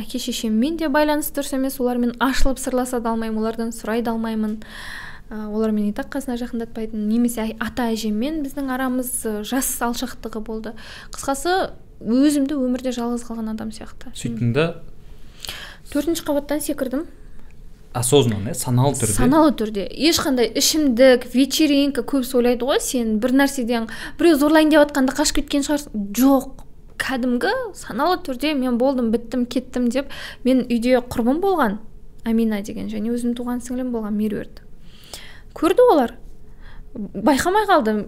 әке шешеммен де байланыс дұрыс емес олармен ашылып сырласа да алмаймын олардан сұрай да алмаймын. Ә, олар мені и қасына жақындатпайтын немесе ата әжеммен біздің арамыз жас алшақтығы болды. Қысқасы өзімді өмірде жалғыз қалған адам сияқты. Сөйттің да? Төртінші қабаттан секірдім. Осознанно иә? Саналы түрде? Саналы түрде. Ешқандай ішімдік вечеринка көбісі ойлайды ғой сен бір нәрседен біреу зорлайын деп жатқанда қашып кеткен шығарсың. Жоқ. Кәдімгі саналы түрде мен болдым біттім кеттім деп мен үйде құрбым болған амина деген және өзімнің туған сіңлім болған меруерт. Көрді олар. Байқамай қалды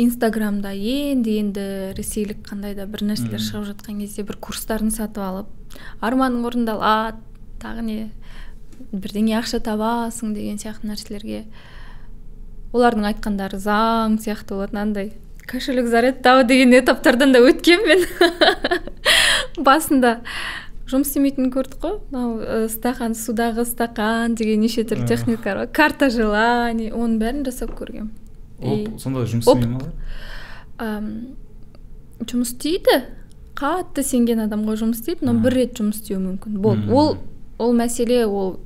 инстаграмда енді енді ресейлік қандай да бір нәрселер шығып жатқан кезде бір курстарын сатып алып арманың орындалады тағы не бірдеңе ақша табасың деген сияқты нәрселерге. Олардың айтқандары заң сияқты болады мынандай. Кошелек зарядтау деген этаптардан да өткенмін мен. Басында жұмыс істемейтінін көрдік қой. Мынау стақан судағы стақан деген неше түрлі техникалар бар. Карта желаний оның бәрін жасап көргенмін сонда жұмыс істемей ма? жұмыс істейді. Қатты сенген адамға жұмыс істейді но бір рет жұмыс істеуі мүмкін. Болды. Ол ол мәселе ол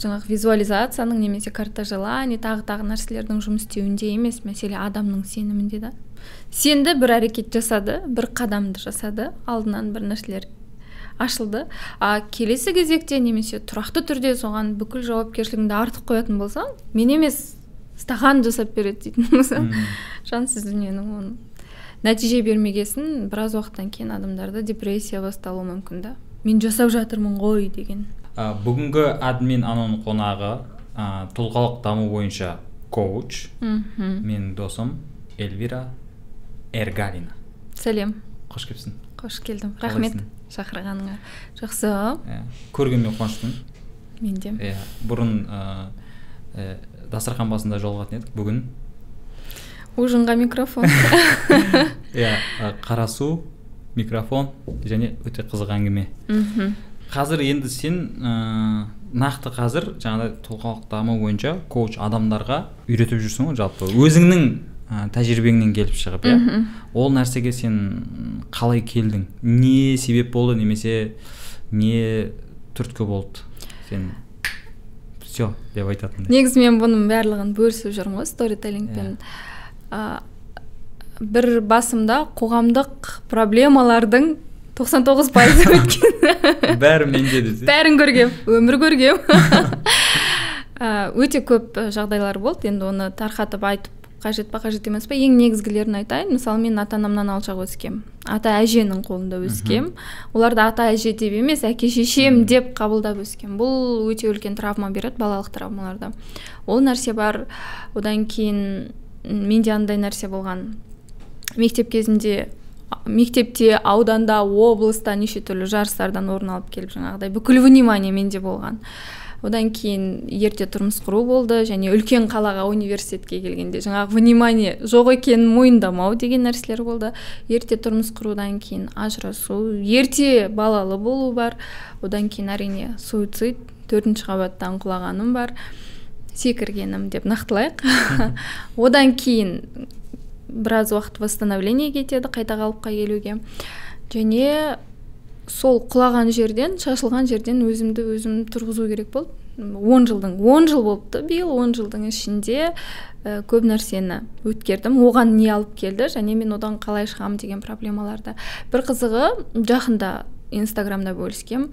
жаңағы визуализацияның немесе карта желаний тағы тағы нәрселердің жұмыс істеуінде емес мәселе адамның сенімінде да. Сенді бір әрекет жасады бір қадамды жасады алдынан бір нәрселер ашылды. А келесі кезекте немесе тұрақты түрде соған бүкіл жауапкершілігіңді артып қоятын болсаң мен емес стақан жасап береді дейтін болса жансыз дүниенің оны нәтиже бермегесін біраз уақыттан кейін адамдарда депрессия басталуы мүмкін да. Мен жасап жатырмын ғой деген. Ә, бүгінгі админ аноның қонағы ә, тұлғалық даму бойынша коуч. Менің досым эльвира эргалина. Сәлем. Қош келіпсің. Қош келдім. Рахмет шақырғаныңа. Жақсы. Иә көргеніме қуаныштымын. Мен де. Иә бұрын ә, дастархан басында жолығатын едік. Бүгін? Ужинға микрофон. Иә қара су микрофон және өте қызық әңгіме. Мхм. Қазір енді сен ә, нақты қазір жаңағыдай тұлғалық даму бойынша коуч адамдарға үйретіп жүрсің ғой жалпы. Өзіңнің ә, тәжірибеңнен келіп шығып иә? Ол нәрсеге сен қалай келдің? Не себеп болды немесе не түрткі болды? Сен все деп айтатындай. Негізі мен бұның барлығын бөлісіп жүрмін ғой сторителлингпен. Yeah. бір басымда қоғамдық проблемалардың тоқсан тоғыз пайызы өткен. Бәрі менде десе бәрін көргем өмір көргем. Өте көп жағдайлар болды. Енді оны тарқатып айтып қажет па қажет емес па ең негізгілерін айтайын. Мысалы мен ата анамнан алшақ өскем ата әженің қолында өскем. Оларды ата әже деп емес әке шешем деп қабылдап өскем. Бұл өте үлкен травма береді балалық травмаларда. Ол нәрсе бар. Одан кейін менде андай нәрсе болған. Мектеп кезінде мектепте ауданда облыста неше түрлі жарыстардан орын алып келіп жаңағыдай бүкіл внимание менде болған. Одан кейін ерте тұрмыс құру болды және үлкен қалаға университетке келгенде жаңағы внимание жоқ екенін мойындамау деген нәрселер болды. Ерте тұрмыс құрудан кейін ажырасу ерте балалы болу бар. Одан кейін әрине суицид төртінші қабаттан құлағаным бар секіргенім деп нақтылайық. Одан кейін біраз уақыт восстановление кетеді қайта қалыпқа келуге. Және сол құлаған жерден шашылған жерден өзімді өзім тұрғызу керек болды. Он жылдың он жыл болыпты биыл он жылдың ішінде ә, көп нәрсені өткердім. Оған не алып келді және мен одан қалай шығамын деген проблемаларды. Бір қызығы жақында инстаграмда бөліскем.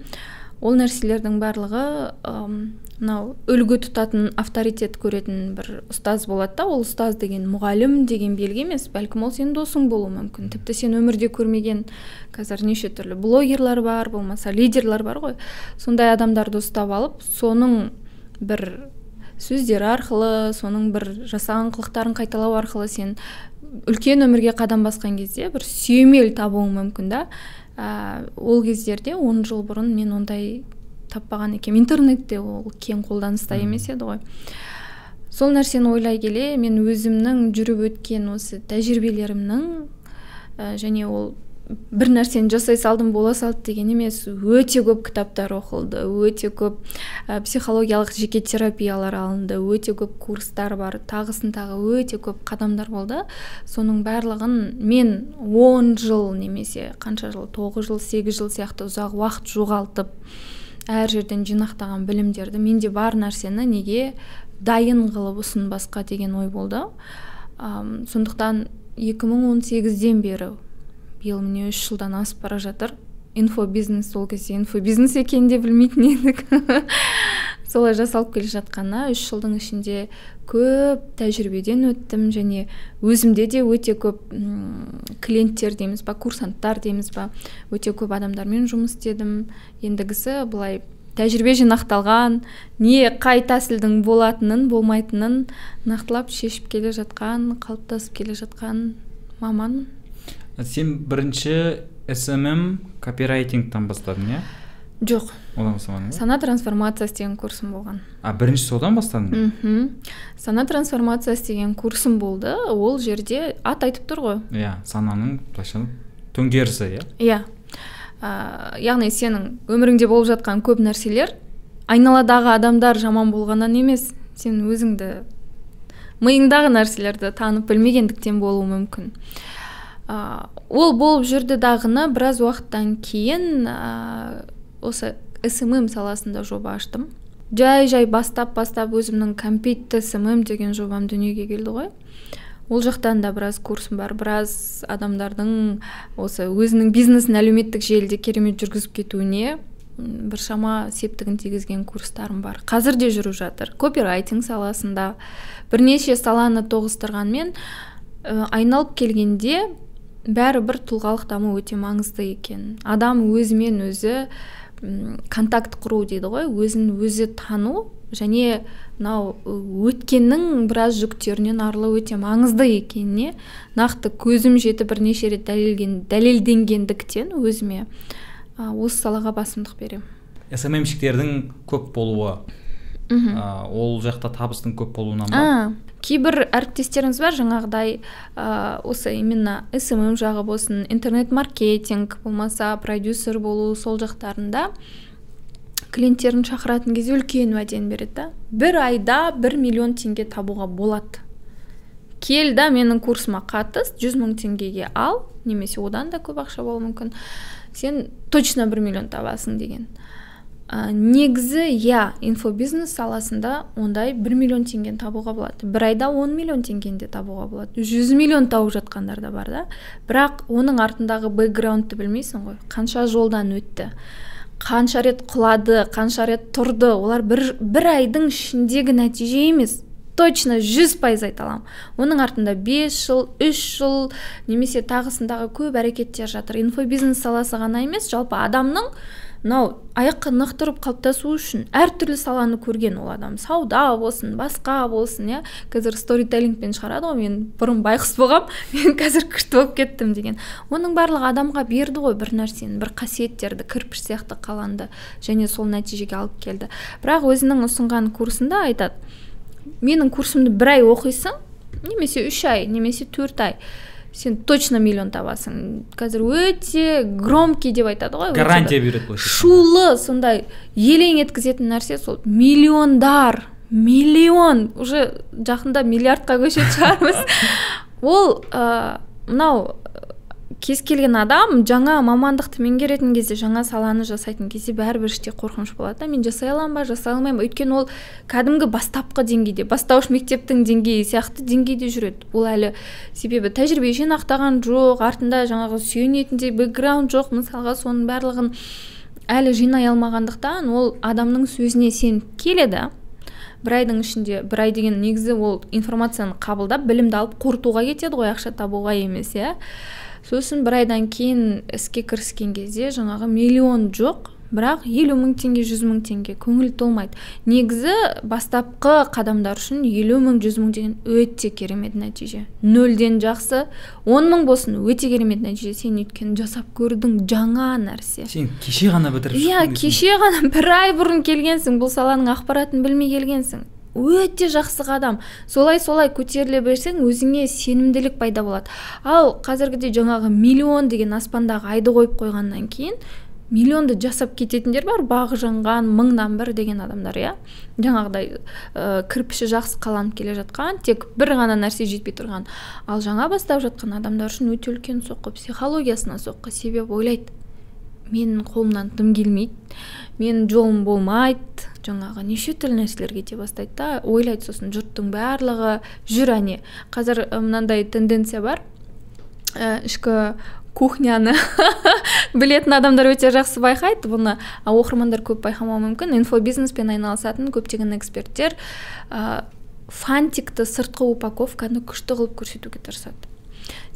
Ол нәрселердің барлығы мынау үлгі тұтатын авторитет көретін бір ұстаз болады да ол ұстаз деген мұғалім деген белгі емес бәлкім ол сенің досың болуы мүмкін. Тіпті сен өмірде көрмеген қазір неше түрлі блогерлар бар болмаса лидерлар бар ғой. Сондай адамдарды ұстап алып соның бір сөздері арқылы соның бір жасаған қылықтарын қайталау арқылы сен үлкен өмірге қадам басқан кезде бір сүйемел табуың мүмкін да. Ә, ол кездерде он жыл бұрын мен ондай таппаған екенмін интернетте ол кең қолданыста емес еді ғой. Сол нәрсені ойлай келе мен өзімнің жүріп өткен осы тәжірибелерімнің ә, және ол бір нәрсені жасай салдым бола салды деген емес өте көп кітаптар оқылды өте көп ә, психологиялық жеке терапиялар алынды өте көп курстар бар тағысын тағы өте көп қадамдар болды. Соның барлығын мен 10 жыл немесе қанша жыл тоғыз жыл сегіз жыл сияқты ұзақ уақыт жоғалтып әр жерден жинақтаған білімдерді менде бар нәрсені неге дайын қылып ұсынбасқа деген ой болды. Ам, сондықтан 2018-ден бері биыл міне үш жылдан асып бара жатыр. Инфобизнес ол кезде инфобизнес екенін де білмейтін едік. Солай жасалып келе жатқанына үш жылдың ішінде көп тәжірибеден өттім және өзімде де өте көп клиенттер дейміз ба курсанттар дейміз ба өте көп адамдармен жұмыс істедім. Ендігісі былай тәжірибе жинақталған не қай тәсілдің болатынын болмайтынын нақтылап шешіп келе жатқан қалыптасып келе жатқан маманмын. Сен бірінші смм копирайтингтан бастадың иә? Жоқ. Одан бастамадың ба? Сана трансформациясы деген курсым болған. А бірінші содан бастадың? Мхм. Сана трансформациясы деген курсым болды. Ол жерде ат айтып тұр ғой. Иә сананың былайша төңкерісі иә? Иә. Яғни сенің өміріңде болып жатқан көп нәрселер айналадағы адамдар жаман болғаннан емес сен өзіңді миыңдағы нәрселерді танып білмегендіктен болуы мүмкін. Ә, ол болып жүрді дағыны біраз уақыттан кейін ә, осы смм саласында жоба аштым. Жай жай бастап бастап өзімнің компит смм деген жобам дүниеге келді ғой. Ол жақтан да біраз курсым бар. Біраз адамдардың осы өзінің бизнесін әлеуметтік желіде керемет жүргізіп кетуіне біршама септігін тигізген курстарым бар. Қазір де жүріп жатыр. Копирайтинг саласында бірнеше саланы тоғыстырғанмен ә, айналып келгенде бәрібір тұлғалық даму өте маңызды екен. Адам өзімен өзі контакт құру дейді ғой өзін өзі тану және мынау өткеннің біраз жүктерінен арылу өте маңызды екеніне нақты көзім жетіп бірнеше рет дәлелген, дәлелденгендіктен өзіме осы салаға басымдық беремін сммщиктердің көп болуы ол жақта табыстың көп болуынан ба? Кейбір әріптестеріміз бар? Жаңағыдай ә, осы именно смм жағы болсын интернет маркетинг болмаса продюсер болу сол жақтарында клиенттерін шақыратын кезде үлкен уәдені береді да. Бір айда бір миллион теңге табуға болады. Кел да менің курсыма қатыс 100 мың теңгеге ал немесе одан да көп ақша болуы мүмкін. Сен точно бір миллион табасың деген. Ә, негізі иә инфобизнес саласында ондай бір миллион теңгені табуға болады. Бір айда 10 миллион теңгені де табуға болады. 100 миллион тауып жатқандар да бар да. Бірақ оның артындағы бэкграундты білмейсің ғой. Қанша жолдан өтті қанша рет құлады қанша рет тұрды. Олар бір, бір айдың ішіндегі нәтиже емес. Точно жүз пайыз айта аламын. Оның артында 5 жыл үш жыл немесе тағысындағы көп әрекеттер жатыр. Инфобизнес саласы ғана емес жалпы адамның мынау аяққа нық тұрып қалыптасуы үшін әртүрлі саланы көрген ол адам. Сауда болсын басқа болсын иә. Қазір сторителлингпен шығарады ғой мен бұрын байғұс болғам мен қазір күшті болып кеттім деген. Оның барлығы адамға берді ғой бір нәрсені бір қасиеттерді кірпіш сияқты қаланды және сол нәтижеге алып келді. Бірақ өзінің ұсынған курсында айтады менің курсымды бір ай оқисың немесе үш ай немесе төрт ай сен точно миллион табасың. Қазір өте громкий деп айтады ғой гарантия береді былайша шулы сондай елең еткізетін нәрсе сол. Миллиондар миллион уже жақында миллиардқа көшетін шығармыз. Ол ә, мынау кез келген адам жаңа мамандықты меңгеретін кезде жаңа саланы жасайтын кезде бәрібір іште қорқыныш болады да. Мен жасай аламын ба жасай алмаймын? Ба өйткені ол кәдімгі бастапқы деңгейде бастауыш мектептің деңгейі сияқты деңгейде жүреді. Ол әлі себебі тәжірибе жинақтаған жоқ артында жаңағы сүйенетіндей бэкграунд жоқ мысалға соның барлығын әлі жинай алмағандықтан ол адамның сөзіне сеніп келеді. Бір айдың ішінде бір ай деген негізі ол информацияны қабылдап білімді алып қорытуға кетеді ғой ақша табуға емес иә. Сосын бір айдан кейін іске кіріскен кезде жаңағы миллион жоқ бірақ елу мың теңге жүз мың теңге көңіл толмайды. Негізі бастапқы қадамдар үшін елу мың жүз мың деген өте керемет нәтиже. Нөлден жақсы он мың болсын өте керемет нәтиже. Сен өйткені жасап көрдің жаңа нәрсе. Сен кеше ғана бітіріп иә кеше ғана бір ай бұрын келгенсің бұл саланың ақпаратын білмей келгенсің. Өте жақсы қадам. Солай солай көтеріле берсең өзіңе сенімділік пайда болады. Ал қазіргідей жаңағы миллион деген аспандағы айды қойып қойғаннан кейін миллионды жасап кететіндер бар бағы жанған мыңнан бір деген адамдар иә? Жаңағыдай ә, кірпіші жақсы қаланып келе жатқан тек бір ғана нәрсе жетпей тұрған. Ал жаңа бастап жатқан адамдар үшін өте үлкен соққы психологиясына соққы себебі ойлайды. Менің қолымнан дым келмейді менің жолым болмайды жаңағы неше түрлі нәрселер кете бастайды да ойлайды сосын жұрттың барлығы жүр әне. Қазір мынандай тенденция бар. Ә, ішкі кухняны білетін адамдар өте жақсы байқайды. Бұны оқырмандар көп байқамауы мүмкін. Инфобизнеспен айналысатын көптеген эксперттер ә, фантикті сыртқы упаковканы күшті қылып көрсетуге тырысады.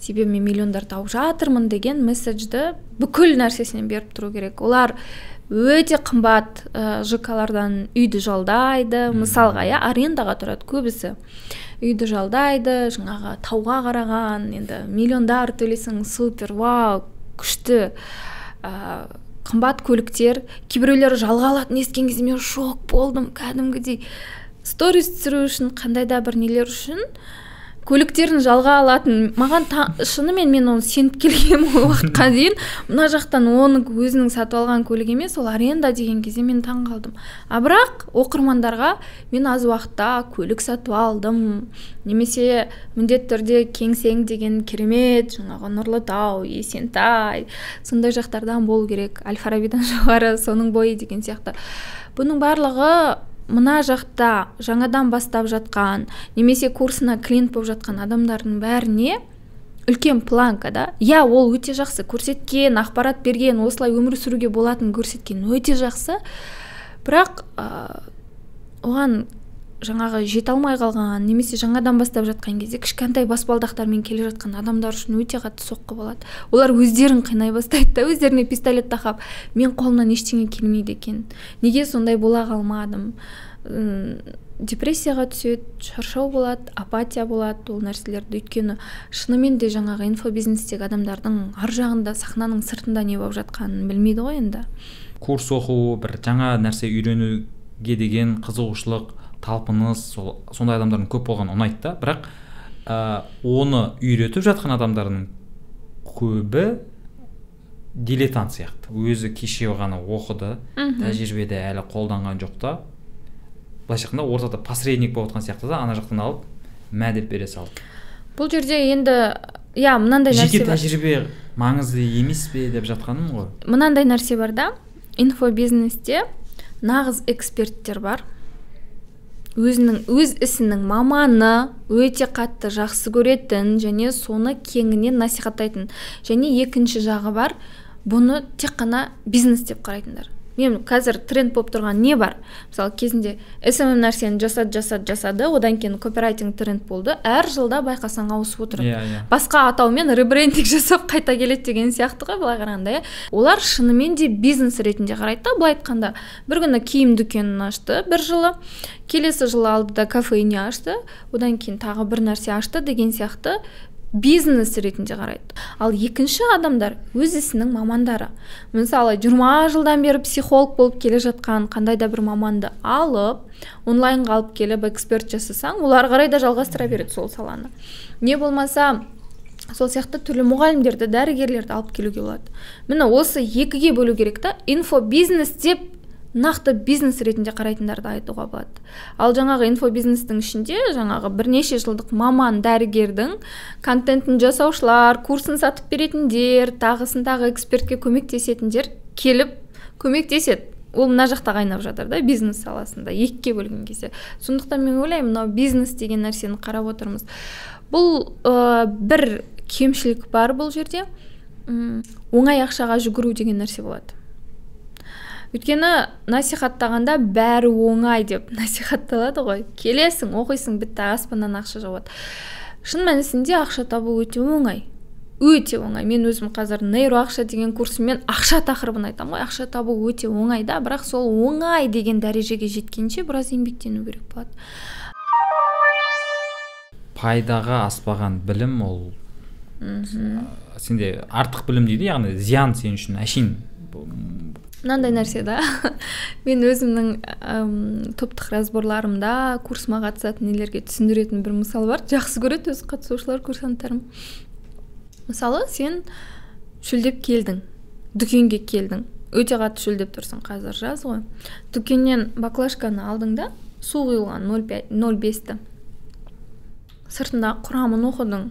Себебі мен миллиондар тауып жатырмын деген месседжді бүкіл нәрсесінен беріп тұру керек. Олар өте қымбат ә, жкалардан үйді жалдайды. Мысалға иә арендаға тұрады көбісі. Үйді жалдайды жаңағы тауға қараған енді миллиондар төлесең супер вау күшті. Ә, қымбат көліктер. Кейбіреулер жалға алатынын естіген кезде мен шок болдым кәдімгідей. Сторис түсіру үшін қандай да бір нелер үшін көліктерін жалға алатын. Маған та, шынымен мен оны сеніп келген уақытқа дейін. Мына жақтан оның өзінің сатып алған көлігі емес ол аренда деген кезде мен таң қалдым. А бірақ оқырмандарға мен аз уақытта көлік сатып алдым. Немесе міндетті түрде кеңсең деген керемет жаңағы нұрлытау есентай сондай жақтардан болу керек. Әл фарабидан жоғары соның бойы деген сияқты. Бұның барлығы мына жақта жаңадан бастап жатқан немесе курсына клиент болып жатқан адамдардың бәріне үлкен планка да. Иә ол өте жақсы. Көрсеткен ақпарат берген осылай өмір сүруге болатынын көрсеткен өте жақсы. Бірақ ә, оған жаңағы жете алмай қалған немесе жаңадан бастап жатқан кезде кішкентай баспалдақтармен келе жатқан адамдар үшін өте қатты соққы болады. Олар өздерін қинай бастайды да өздеріне пистолет тақап мен қолымнан ештеңе келмейді екен неге сондай бола қалмадым? Депрессияға түседі шаршау болады апатия болады ол нәрселерді. Өйткені шынымен де жаңағы инфобизнестегі адамдардың ар жағында сахнаның сыртында не болып жатқанын білмейді ғой енді. Курс оқу бір жаңа нәрсе үйренуге деген қызығушылық талпыныс сол сондай адамдардың көп болғаны ұнайды да. Бірақ ә, оны үйретіп жатқан адамдардың көбі дилетант сияқты. Өзі кеше ғана оқыды тәжірибеде әлі қолданған жоқ та. Былайша айтқанда ортада посредник болып жатқан сияқты да ана жақтан алып мә деп бере салды бұл жерде енді иә мынандай нәрсе жеке тәжірибе маңызды емес пе деп жатқаным ғой. Мынандай нәрсе бар да инфобизнесте нағыз эксперттер бар. Өзінің өз ісінің маманы өте қатты жақсы көретін және соны кеңінен насихаттайтын. Және екінші жағы бар бұны тек қана бизнес деп қарайтындар. Мен қазір тренд болып тұрған не бар? Мысалы кезінде смм нәрсені жасады жасады жасады одан кейін копирайтинг тренд болды. Әр жылда байқасаң ауысып отырады yeah, yeah. басқа атаумен ребрендинг жасап қайта келеді деген сияқты ғой былай қарағанда иә. Олар шынымен де бизнес ретінде қарайды да былай айтқанда. Бір күні киім дүкенін ашты бір жылы келесі жылы алды да кафейне ашты. Одан кейін тағы бір нәрсе ашты деген сияқты. Бизнес ретінде қарайды. Ал екінші адамдар өз ісінің мамандары. Мысалы жиырма жылдан бері психолог болып келе жатқан қандай да бір маманды алып онлайнға алып келіп эксперт жасасаң ол ары қарай да жалғастыра береді сол саланы. Не болмаса сол сияқты түрлі мұғалімдерді дәрігерлерді алып келуге болады. Міне осы екіге бөлу керек та инфобизнес деп нақты бизнес ретінде қарайтындарды айтуға болады. Ал жаңағы инфобизнестің ішінде жаңағы бірнеше жылдық маман дәрігердің контентін жасаушылар курсын сатып беретіндер тағысын тағы экспертке көмектесетіндер келіп көмектеседі. Ол мына жақта қайнап жатыр да бизнес саласында екіге бөлген кезде. Сондықтан мен ойлаймын мынау бизнес деген нәрсені қарап отырмыз. Бұл ә, бір кемшілік бар бұл жерде. Оңай ақшаға жүгіру деген нәрсе болады. Өйткені насихаттағанда бәрі оңай деп насихатталады ғой. Келесің оқисың бітті аспаннан ақша жауады. Шын мәнісінде ақша табу өте оңай. Өте оңай. Мен өзім қазір нейро ақша деген курсыммен ақша тақырыбын айтамын ғой. Ақша табу өте оңай да бірақ сол оңай деген дәрежеге жеткенше біраз еңбектену керек болады. Пайдаға аспаған білім ол сенде артық білім дейді яғни зиян сен үшін әшейін мынандай нәрсе да. Мен өзімнің әм, топтық разборларымда курсыма қатысатын нелерге түсіндіретін бір мысал бар. Жақсы көреді өз қатысушылар курсанттарым. Мысалы сен шөлдеп келдің дүкенге келдің. Өте қатты шөлдеп тұрсың қазір жаз ғой. Дүкеннен баклажканы алдың да су құйылған нөл бесті. Сыртындағы құрамын оқыдың.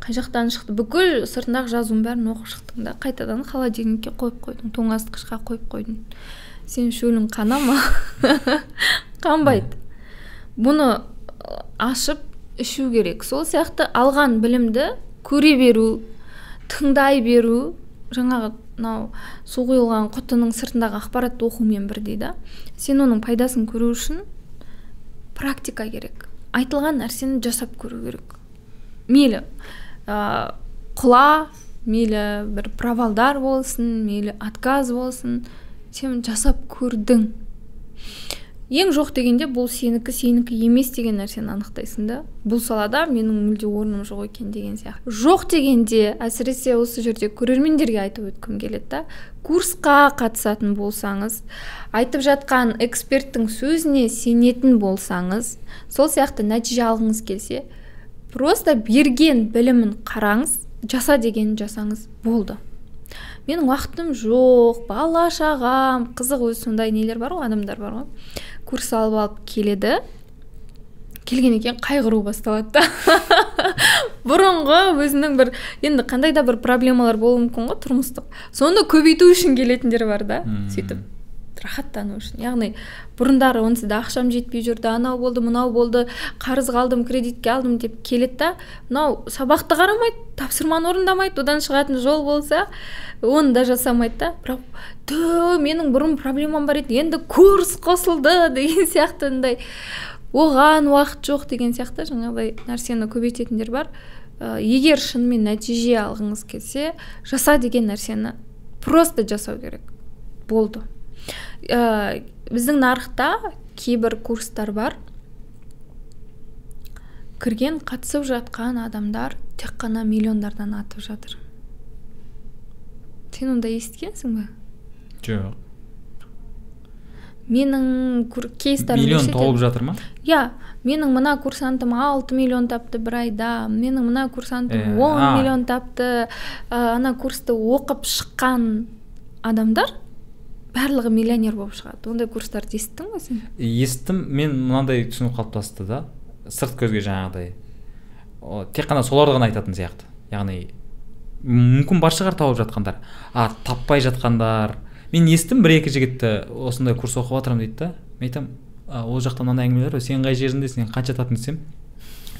Қай жақтан шықты? Бүкіл сыртындағы жазуын бәрін оқып шықтың да. Қайтадан холодильникке қойып қойдың тоңазытқышқа қойып қойдың сен шөлің қана ма? Қанбайды. Бұны ашып ішу керек. Сол сияқты алған білімді көре беру тыңдай беру жаңағы мынау су құйылған құтының сыртындағы ақпаратты оқумен бірдей да сен оның пайдасын көру үшін практика керек. Айтылған нәрсені жасап көру керек. Мейлі ә, құла мейлі бір провалдар болсын мейлі отказ болсын сен жасап көрдің. Ең жоқ дегенде бұл сенікі сенікі емес деген нәрсені анықтайсың да. Бұл салада менің мүлде орным жоқ екен деген сияқты. Жоқ дегенде әсіресе осы жерде көрермендерге айтып өткім келеді да. Курсқа қатысатын болсаңыз айтып жатқан эксперттің сөзіне сенетін болсаңыз сол сияқты нәтиже алғыңыз келсе просто берген білімін қараңыз жаса дегенін жасаңыз болды. Менің уақытым жоқ бала шағам қызық өзі сондай нелер бар ғой адамдар бар ғой. Курс алып алып келеді. Келгеннен кейін қайғыру басталады да. Бұрынғы өзінің бір енді қандай да бір проблемалар болуы мүмкін ғой тұрмыстық. Соны көбейту үшін келетіндер бар да сөйтіп. Рахаттану үшін. Яғни бұрындары онсыз да ақшам жетпей жүрді анау болды мынау болды қарыз қалдым кредитке алдым деп келеді да мынау сабақты қарамайды тапсырманы орындамайды одан шығатын жол болса оны да жасамайды да. Бірақ тө менің бұрын проблемам бар еді енді курс қосылды деген сияқты андай оған уақыт жоқ деген сияқты жаңағыдай нәрсені көбейтетіндер бар. Ә, егер шынымен нәтиже алғыңыз келсе жаса деген нәрсені просто жасау керек. Болды. Ә, біздің нарықта кейбір курстар бар. Кірген қатысып жатқан адамдар тек қана миллиондардан атып жатыр. Сен ондай естігенсің ба жоқ. Менің кейстарым миллион тауып жатыр ма? Иә менің мына курсантым алты миллион тапты бір айда менің мына курсантым он миллион тапты. Ә, ана курсты оқып шыққан адамдар барлығы миллионер болып шығады. Ондай курстарды естідің ба сен? Естім. Мен мынандай түсінік қалыптасты да. Сырт көзге жаңағыдай тек қана соларды ғана айтатын сияқты. Яғни мүмкін бар шығар тауып жатқандар. А таппай жатқандар. Мен естім бір екі жігітті осындай курс оқып жатырмын дейді да. Мен айтамын ол жақта мынандай әңгімелер бар сен қай жеріндесің сен қанша татың десем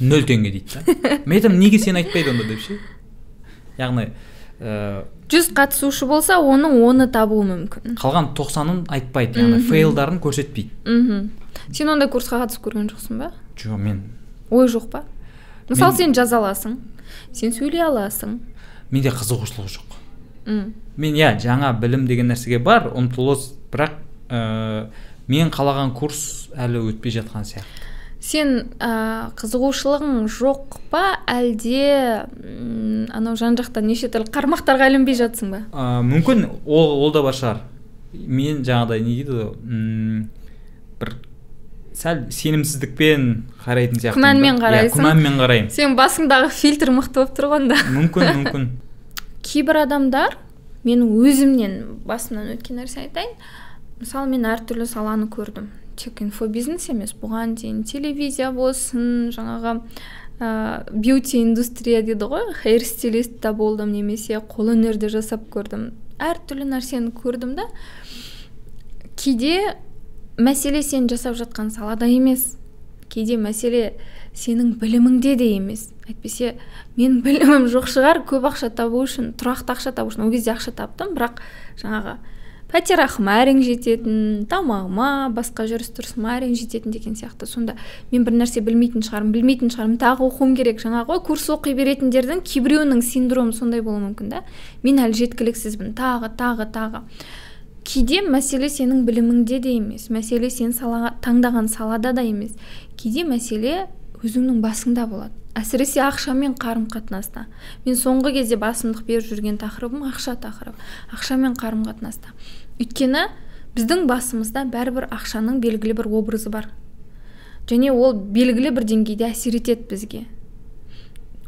нөл теңге дейді да мен айтамын неге сен айтпайды онда? деп ше. Яғни жүз қатысушы болса оның оны табуы мүмкін. қалған тоқсанын айтпайды яғни фейлдарын көрсетпейді. Мхм. Сен ондай курсқа қатысып көрген жоқсың ба? Жоқ мен. Ой жоқ па? Мысалы сен жаза аласың сен сөйлей аласың. Менде қызығушылық жоқ. М. мен иә жаңа білім деген нәрсеге бар ұмтылыс бірақ ә, мен қалаған курс әлі өтпей жатқан сияқты. Сен ә, қызығушылығың жоқ па? Әлде анау жан жақтан неше түрлі қармақтарға ілінбей жатсың ба? Ә, мүмкін ол ол да бар шығар мен жаңағыдай не дейді ғой бір сәл сенімсіздікпен қарайтын сияқты күмәнмен қарайсың. иә, күмәнмен қараймын. Сенің басыңдағы фильтр мықты болып тұр ғой онда. Мүмкін мүмкін. Кейбір адамдар менің өзімнен басымнан өткен нәрсе айтайын мысалы мен әртүрлі саланы көрдім. Тек инфобизнес емес бұған дейін телевизия болсын жаңағы ә, бьюти индустрия дейді ғой хейр стилист та болдым немесе қолөнерде жасап көрдім. Әртүрлі нәрсені көрдім да кейде мәселе сен жасап жатқан салада емес кейде мәселе сенің біліміңде де емес. Әйтпесе мен білімім жоқ шығар көп ақша табу үшін тұрақты ақша табу үшін ол кезде ақша таптым бірақ жаңағы пәтерақыма әрең жететін тамағыма басқа жүріс тұрысыма әрең жететін деген сияқты. Сонда мен бір нәрсе білмейтін шығармын білмейтін шығармын. Тағы оқуым керек. Жаңағы ғой курс оқи беретіндердің кейбіреуінің синдромы сондай болуы мүмкін да. Мен әлі жеткіліксізбін. Тағы тағы тағы. Кейде мәселе сенің біліміңде де емес. Мәселе сен салаға таңдаған салада да емес. Кейде мәселе өзіңнің басыңда болады. Әсіресе ақшамен қарым қатынаста мен соңғы кезде басымдық беріп жүрген тақырыбым ақша тақырыбы. Ақшамен қарым қатынаста өйткені біздің басымызда бәрібір ақшаның белгілі бір образы бар. Және ол белгілі бір деңгейде әсер етеді бізге.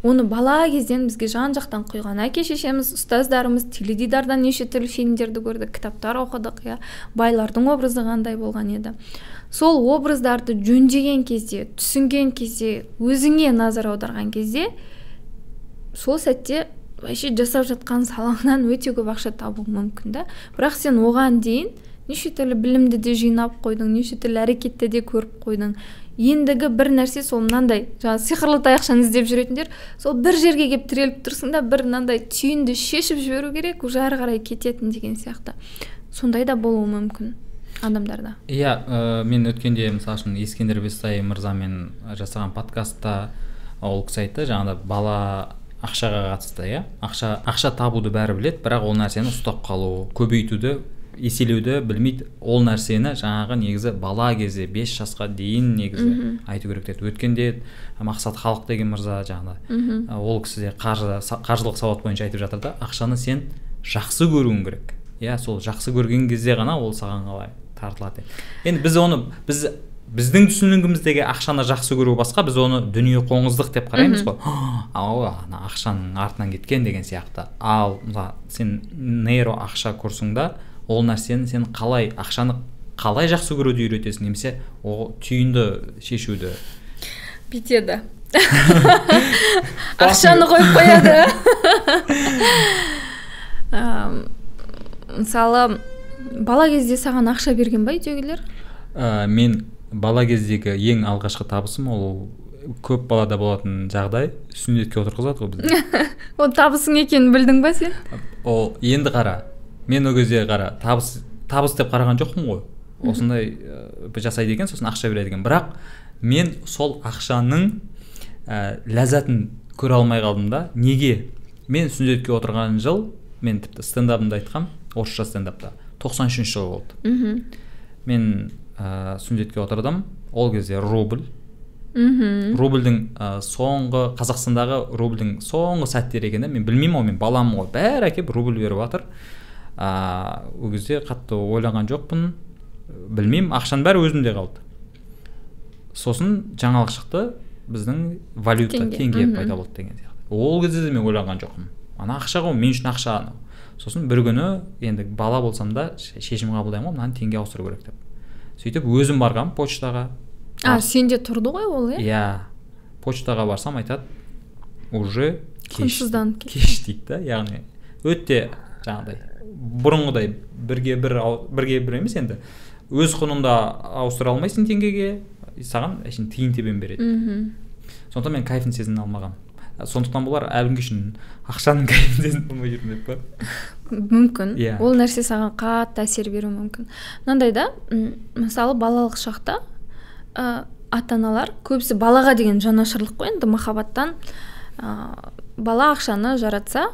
Оны бала кезден бізге жан жақтан құйған әке шешеміз ұстаздарымыз теледидардан неше түрлі фильмдерді көрдік кітаптар оқыдық иә байлардың образы қандай болған еді. Сол образдарды жөндеген кезде түсінген кезде өзіңе назар аударған кезде сол сәтте вообще жасап жатқан салаңнан өте көп ақша табу мүмкін да. Бірақ сен оған дейін неше түрлі білімді де жинап қойдың неше түрлі әрекетті де көріп қойдың. Ендігі бір нәрсе сол мынандай жаңағы сиқырлы таяқшаны іздеп жүретіндер сол бір жерге келіп тіреліп тұрсың да бір мынандай түйінді шешіп жіберу керек уже ары қарай кететін деген сияқты. Сондай да болуы мүмкін адамдарда. Иә ә, мен өткенде мысалы үшін ескендір бестай мырзамен жасаған подкастта ол кісі айтты жаңағыда бала ақшаға қатысты иә? Ақша ақша табуды бәрі біледі бірақ ол нәрсені ұстап қалу көбейтуді еселеуді білмейді. Ол нәрсені жаңағы негізі бала кезде 5 жасқа дейін негізі айту керек деді. Өткенде мақсат халық деген мырза жаңағы ол кісі де қаржы қаржылық сауат бойынша айтып жатыр да ақшаны сен жақсы көруің керек иә сол жақсы көрген кезде ғана ол саған қалай тартылады. Енді біз оны біз біздің түсінігіміздегі ақшаны жақсы көру басқа біз оны дүние қоңыздық деп қараймыз ғой. Ау ана ақшаның артынан кеткен деген сияқты. Ал сен нейро ақша курсыңда да ол нәрсені сен қалай ақшаны қалай жақсы көруді үйретесің немесе ол түйінді шешуді? Бүйтеді. Ақшаны қойып қояды. Мысалы бала кезде саған ақша берген ба үйдегілер? Ә, мен бала кездегі ең алғашқы табысым ол көп балада болатын жағдай. Сүндетке отырғызады ғой бізді. ол табысың екенін білдің ба сен? Ол енді қара. Мен ол кезде қара табыс табыс деп қараған жоқпын ғой. Осындай ә, жасайды екен сосын ақша береді екен. Бірақ мен сол ақшаның ә, ләззатын көре алмай қалдым да. Неге? Мен сүндетке отырған жыл мен тіпті стендапымда айтқам орысша стендапта тоқсан үшінші жыл болды. Мхм. Мен ә, сүндетке отырдым ол кезде рубль. Мхм. Рубльдің ә, соңғы қазақстандағы рубльдің соңғы сәттері екен да мен білмеймін ғой мен баламын ғой. Бәрі әкеліп рубль беріп жатыр а ол кезде қатты ойлаған жоқпын. Білмеймін ақшаның бәрі өзімде қалды. Сосын жаңалық шықты біздің валюта теңге. пайда болды деген сияқты. Ол кезде де мен ойлаған жоқпын. Ана ақша ғой мен үшін ақша анау. Сосын бір күні енді бала болсам да шешім қабылдаймын ғой мынаны теңге ауыстыру керек деп. Сөйтіп өзім барғанмын почтаға. А сенде тұрды ғой ол иә? Иә. Почтаға барсам айтады уже кеш кеш дейді да яғни өте жаңағыдай бұрынғыдай бірге бір бірге бір емес енді өз құнында ауыстыра алмайсың теңгеге саған әшейін тиын тебен береді. Мхм. Сондықтан мен кайфын сезіне алмағанмын сондықтан болар әлі күнге шейін ақшаның кайфын сезініп болмай жүрмін деп па? Мүмкін. Иә. Ол нәрсе саған қатты әсер беруі мүмкін. Мынандай да мысалы балалық шақта ә, ата аналар көбісі балаға деген жанашырлық қой енді махаббаттан ә, бала ақшаны жаратса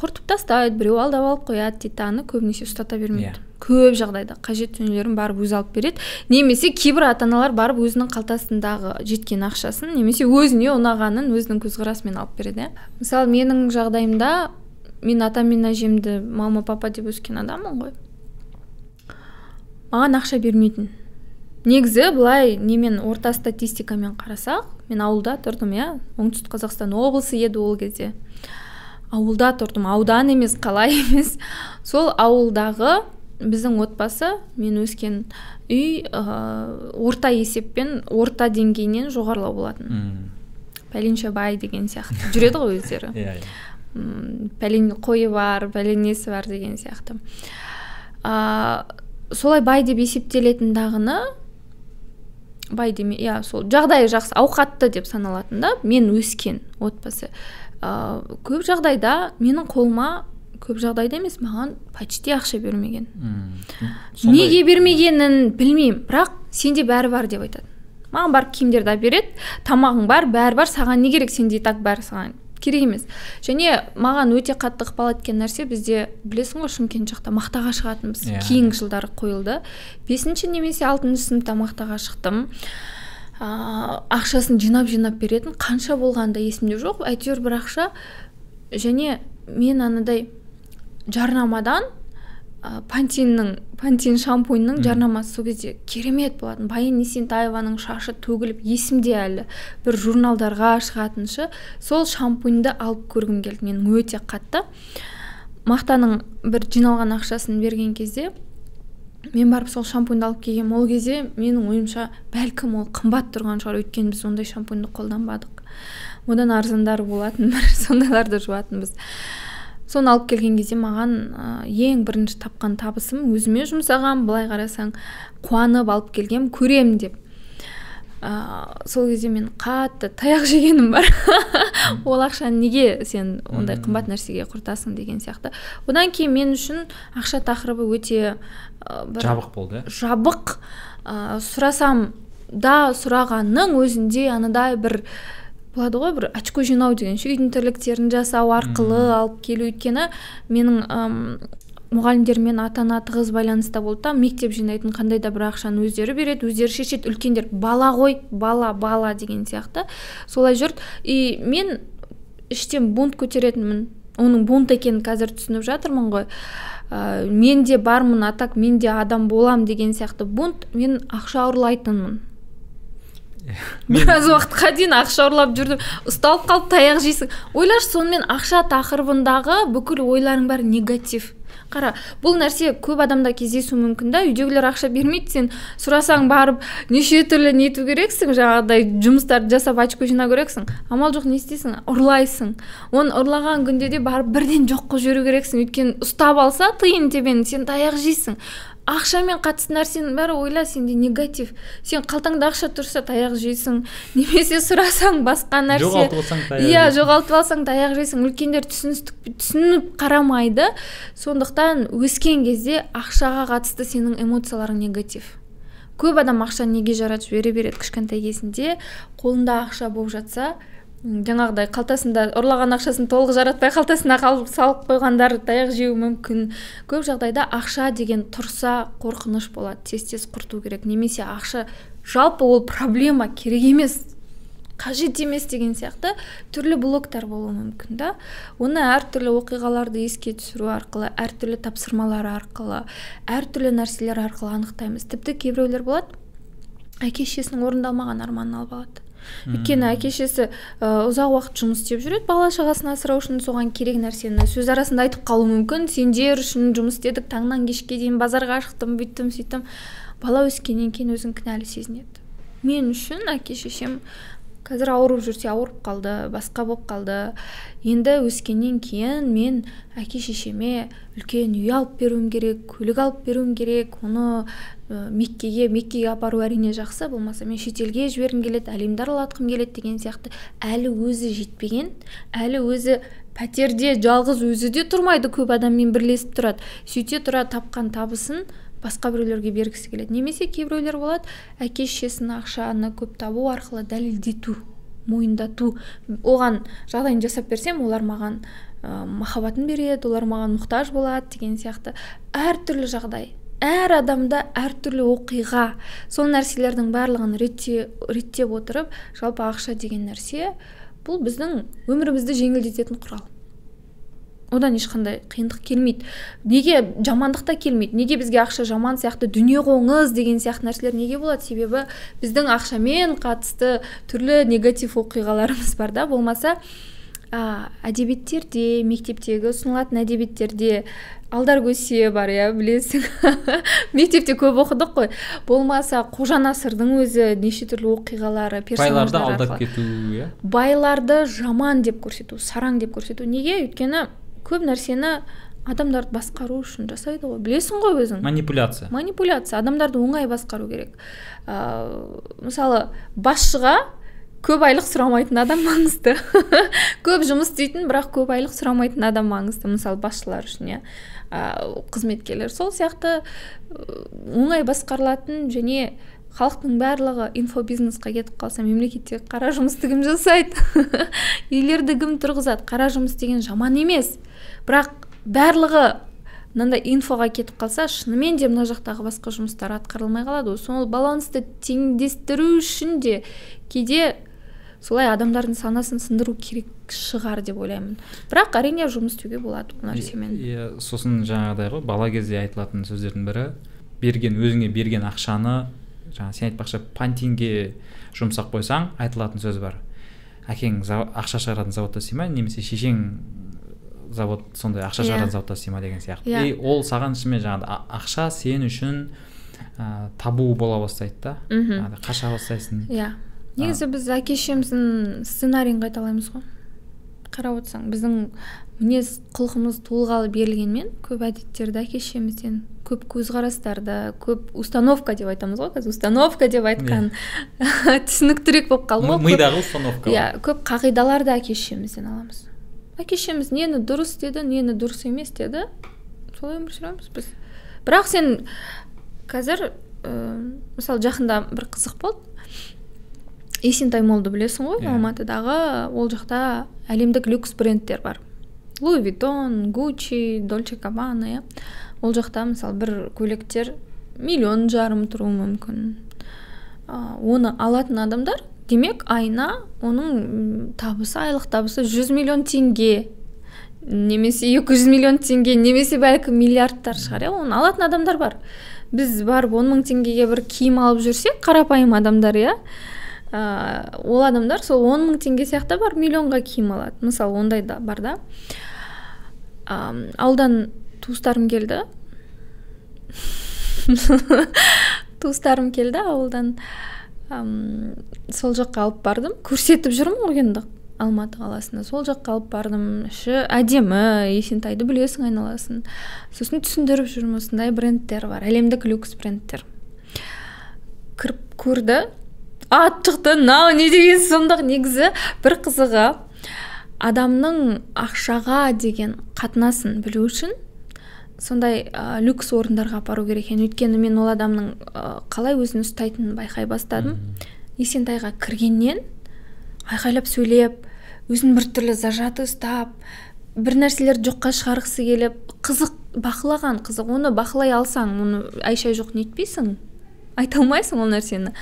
құртып тастайды біреу алдап алып қояды дейді аны көбінесе ұстата бермейді. Yeah. Иә. көп жағдайда қажет дүниелерін барып өзі алып береді. Немесе кейбір ата аналар барып өзінің қалтасындағы жеткен ақшасын немесе өзіне ұнағанын өзінің көзқарасымен алып береді иә. Мысалы менің жағдайымда мен атам мен әжемді мама папа деп өскен адаммын ғой. Маған ақша бермейтін. Негізі былай немен орта статистикамен қарасақ мен ауылда тұрдым иә. Оңтүстік қазақстан облысы еді ол кезде. Ауылда тұрдым аудан емес қала емес. Сол ауылдағы біздің отбасы мен өскен үй ә, орта есеппен орта деңгейінен жоғарылау болатын. Мм. Пәленше бай деген сияқты. Жүреді ғой өздері. Иә иә. Пәлен қойы бар пәлен несі бар деген сияқты. Ә, солай бай деп есептелетін дағыны бай деме иә сол жағдайы жақсы ауқатты деп саналатын да мен өскен отбасы. Ә, көп жағдайда менің қолыма көп жағдайда емес маған почти ақша бермеген. Неге бермегенін білмеймін бірақ сенде бәрі бар деп айтады. Маған барып киімдерді береді тамағың бар бәрі бар саған не керек сенде и так бәрі саған керек емес және маған өте қатты ықпал еткен нәрсе бізде білесің ғой шымкент жақта мақтаға шығатынбыз. Yeah. Иә. кейінгі жылдары қойылды. Бесінші немесе алтыншы сыныпта мақтаға шықтым. Ә, ақшасын жинап жинап беретін қанша болғаны да есімде жоқ. Әйтеуір бір ақша. Және мен анадай жарнамадан ә, пантиннің пантин шампуньның жарнамасы сол кезде керемет болатын. Баян есентаеваның шашы төгіліп есімде әлі бір журналдарға шығатын ше сол шампуньді алып көргім келді. Менің өте қатты. Мақтаның бір жиналған ақшасын берген кезде мен барып сол шампуньді алып келгенмін ол кезде менің ойымша бәлкім ол қымбат тұрған шығар. Өйткені біз ондай шампуньді қолданбадық. Одан арзандары болатын бір сондайларды жуатынбыз. Соны алып келген кезде маған ә, ең бірінші тапқан табысым өзіме жұмсаған былай қарасаң қуанып алып келгем көрем деп. Ә, сол кезде мен қатты таяқ жегенім бар. Ол ақшаны неге сен ондай қымбат нәрсеге құртасың деген сияқты. Одан кейін мен үшін ақша тақырыбы өте ә, бір жабық болды иә? жабық ә, сұрасам да сұрағанның өзінде анадай бір болады ғой бір очко жинау деген ше үйдің тірліктерін жасау арқылы алып келу. Өйткені менің мұғалімдермен ата ана тығыз байланыста болды да мектеп жинайтын қандай да бір ақшаны өздері береді өздері шешеді. Үлкендер бала ғой бала бала деген сияқты солай жүрді. И мен іштен бунт көтеретінмін. Оның бунт екенін қазір түсініп жатырмын ғой. Ә, мен де бармын а так мен де адам болам деген сияқты бунт мен ақша ұрлайтынмын. Біраз уақытқа дейін ақша ұрлап жүрдім. Ұсталып қалып таяқ жейсің. Ойлашы сонымен ақша тақырыбындағы бүкіл ойларың бәрі негатив. Қара бұл нәрсе көп адамда кездесуі мүмкін да үйдегілер ақша бермейді сен сұрасаң барып неше түрлі нету керексің жаңағыдай жұмыстарды жасап очко жинау керексің. Амал жоқ не істейсің? Ұрлайсың. Оны ұрлаған күнде де барып бірден жоқ қылып жіберу керексің. Өйткені ұстап алса тиын тебен сен таяқ жейсің. Ақшамен қатысты нәрсенің бәрі ойла сенде негатив. Сен қалтаңда ақша тұрса таяқ жейсің. Немесе сұрасаң басқа нәрсе. Жоғалтып алсаң таяқ иә жоғалтып алсаң таяқ жейсің. Үлкендер түсініп қарамайды. Сондықтан өскен кезде ақшаға қатысты сенің эмоцияларың негатив. Көп адам ақшаны неге жаратып жібере береді кішкентай кезінде? Қолында ақша болып жатса жаңағыдай қалтасында ұрлаған ақшасын толық жаратпай қалтасына қалып салып қойғандар таяқ жеуі мүмкін. Көп жағдайда ақша деген тұрса қорқыныш болады. Тез тез құрту керек. Немесе ақша жалпы ол проблема керек емес қажет емес деген сияқты түрлі блоктар болуы мүмкін да. Оны әртүрлі оқиғаларды еске түсіру арқылы әртүрлі тапсырмалар арқылы әртүрлі нәрселер арқылы анықтаймыз. Тіпті кейбіреулер болады әке шешесінің орындалмаған арманын алып алады. Өйткені әке шешесі ұзақ уақыт жұмыс істеп жүреді бала шағасын асырау үшін соған керек нәрсені сөз арасында айтып қалуы мүмкін. Сендер үшін жұмыс істедік таңнан кешке дейін базарға шықтым бүйттім сөйттім бала өскеннен кейін өзін кінәлі сезінеді. Мен үшін әке шешем қазір ауырып жүрсе ауырып қалды басқа болып қалды. Енді өскеннен кейін мен әке шешеме үлкен үй алып беруім керек көлік алып беруім керек оны меккеге меккеге апару әрине жақсы болмаса мен шетелге жібергім келеді әлемді аралатқым келеді деген сияқты. Әлі өзі жетпеген әлі өзі пәтерде жалғыз өзі де тұрмайды көп адаммен бірлесіп тұрады. Сөйте тұра тапқан табысын басқа біреулерге бергісі келеді. Немесе кейбіреулер болады әке шешесінің ақшаны көп табу арқылы дәлелдету мойындату. Оған жағдайын жасап берсем олар маған ә, махаббатын береді олар маған мұқтаж болады деген сияқты. Әртүрлі жағдай. Әр адамда әртүрлі оқиға. Сол нәрселердің барлығын ретте, реттеп отырып жалпы ақша деген нәрсе бұл біздің өмірімізді жеңілдететін құрал. Одан ешқандай қиындық келмейді. Неге жамандық та келмейді? Неге бізге ақша жаман сияқты дүние қоңыз деген сияқты нәрселер неге болады? Себебі біздің ақшамен қатысты түрлі негатив оқиғаларымыз бар да. Болмаса ә, әдебиеттерде мектептегі ұсынылатын әдебиеттерде алдар көсе бар иә білесің. Мектепте көп оқыдық қой. Болмаса қожа насырдың өзі неше түрлі оқиғалары байларды алдап кету иә? Байларды жаман деп көрсету сараң деп көрсету. Неге? Өйткені көп нәрсені адамдарды басқару үшін жасайды ғой. Білесің ғой өзің? Манипуляция. Манипуляция. Адамдарды оңай басқару керек. Ә, мысалы басшыға көп айлық сұрамайтын адам маңызды. Көп жұмыс істейтін бірақ көп айлық сұрамайтын адам маңызды мысалы басшылар үшін иә. Қызметкерлер сол сияқты оңай басқарылатын және халықтың барлығы инфобизнесқа кетіп қалса мемлекетте қара жұмысты кім жасайды. Үйлерді кім тұрғызады? Қара жұмыс деген жаман емес. Бірақ барлығы мынандай инфоға кетіп қалса шынымен де мына жақтағы басқа жұмыстар атқарылмай қалады. Ғой сол балансты теңдестіру үшін де кейде солай адамдардың санасын сындыру керек шығар деп ойлаймын бірақ әрине жұмыс істеуге болады ол нәрсемен иә сосын жаңағыдай ғой бала кезде айтылатын сөздердің бірі берген өзіңе берген ақшаны жаңа сен айтпақшы пантинге жұмсап қойсаң айтылатын сөз бар әкең ақша шығаратын заводта істей ма немесе шешең завод сондай ақша шығаратын yeah. Иә. заводта істей ма деген сияқты yeah. Иә. и ол саған шынымен жаңағыдай ақша сен үшін ә, табу бола бастайды да мхм қаша бастайсың иә негізі біз әке шешеміздің сценарийін қайталаймыз ғой. Қарап отырсаң біздің мінез құлқымыз туылғалы берілгенмен көп әдеттерді әке шешемізден көп көзқарастарды көп установка деп айтамыз ғой қазір. Установка деп айтқан yeah. түсініктірек болып қалды ғой. мидағы установка иә көп қағидаларды әке шешемізден аламыз. Әке шешеміз нені дұрыс деді нені дұрыс емес деді солай өмір сүреміз біз. Бірақ сен қазір ә, мысалы жақында бір қызық болды. Есентай молды білесің ғой yeah. Иә. алматыдағы ол жақта әлемдік люкс брендтер бар. Луи виттон гуччи дольче кабана иә. Ол жақта мысалы бір көйлектер миллион жарым тұруы мүмкін. Ә, оны алатын адамдар демек айына оның табысы айлық табысы 100 миллион теңге. Немесе 200 миллион теңге немесе бәлкім миллиардтар шығар иә. Оны алатын адамдар бар. Біз барып он мың теңгеге бір киім алып жүрсек қарапайым адамдар иә. Ә, ол адамдар сол он мың теңге сияқты бар миллионға киім алады. Мысалы ондай да бар да. Ә, ауылдан туыстарым келді. Туыстарым келді ауылдан. Сол жаққа алып бардым. Көрсетіп жүрмін ғой енді алматы қаласында. Сол жаққа алып бардым. Іші әдемі есентайды білесің айналасын сосын түсіндіріп жүрмін осындай брендтер бар. Әлемдік люкс брендтер. Кіріп көрді. Ат шықты мынау не деген сұмдық? негізі бір қызығы адамның ақшаға деген қатынасын білу үшін сондай ә, люкс орындарға апару керек екен. Өйткені мен ол адамның ә, қалай өзін ұстайтынын байқай бастадым. Есентайға кіргеннен айқайлап сөйлеп өзін біртүрлі зажаты ұстап бір нәрселерді жоққа шығарғысы келіп қызық бақылаған қызық. Оны бақылай алсаң оны әй жоқ нетпейсің. Айта алмайсың ол нәрсені.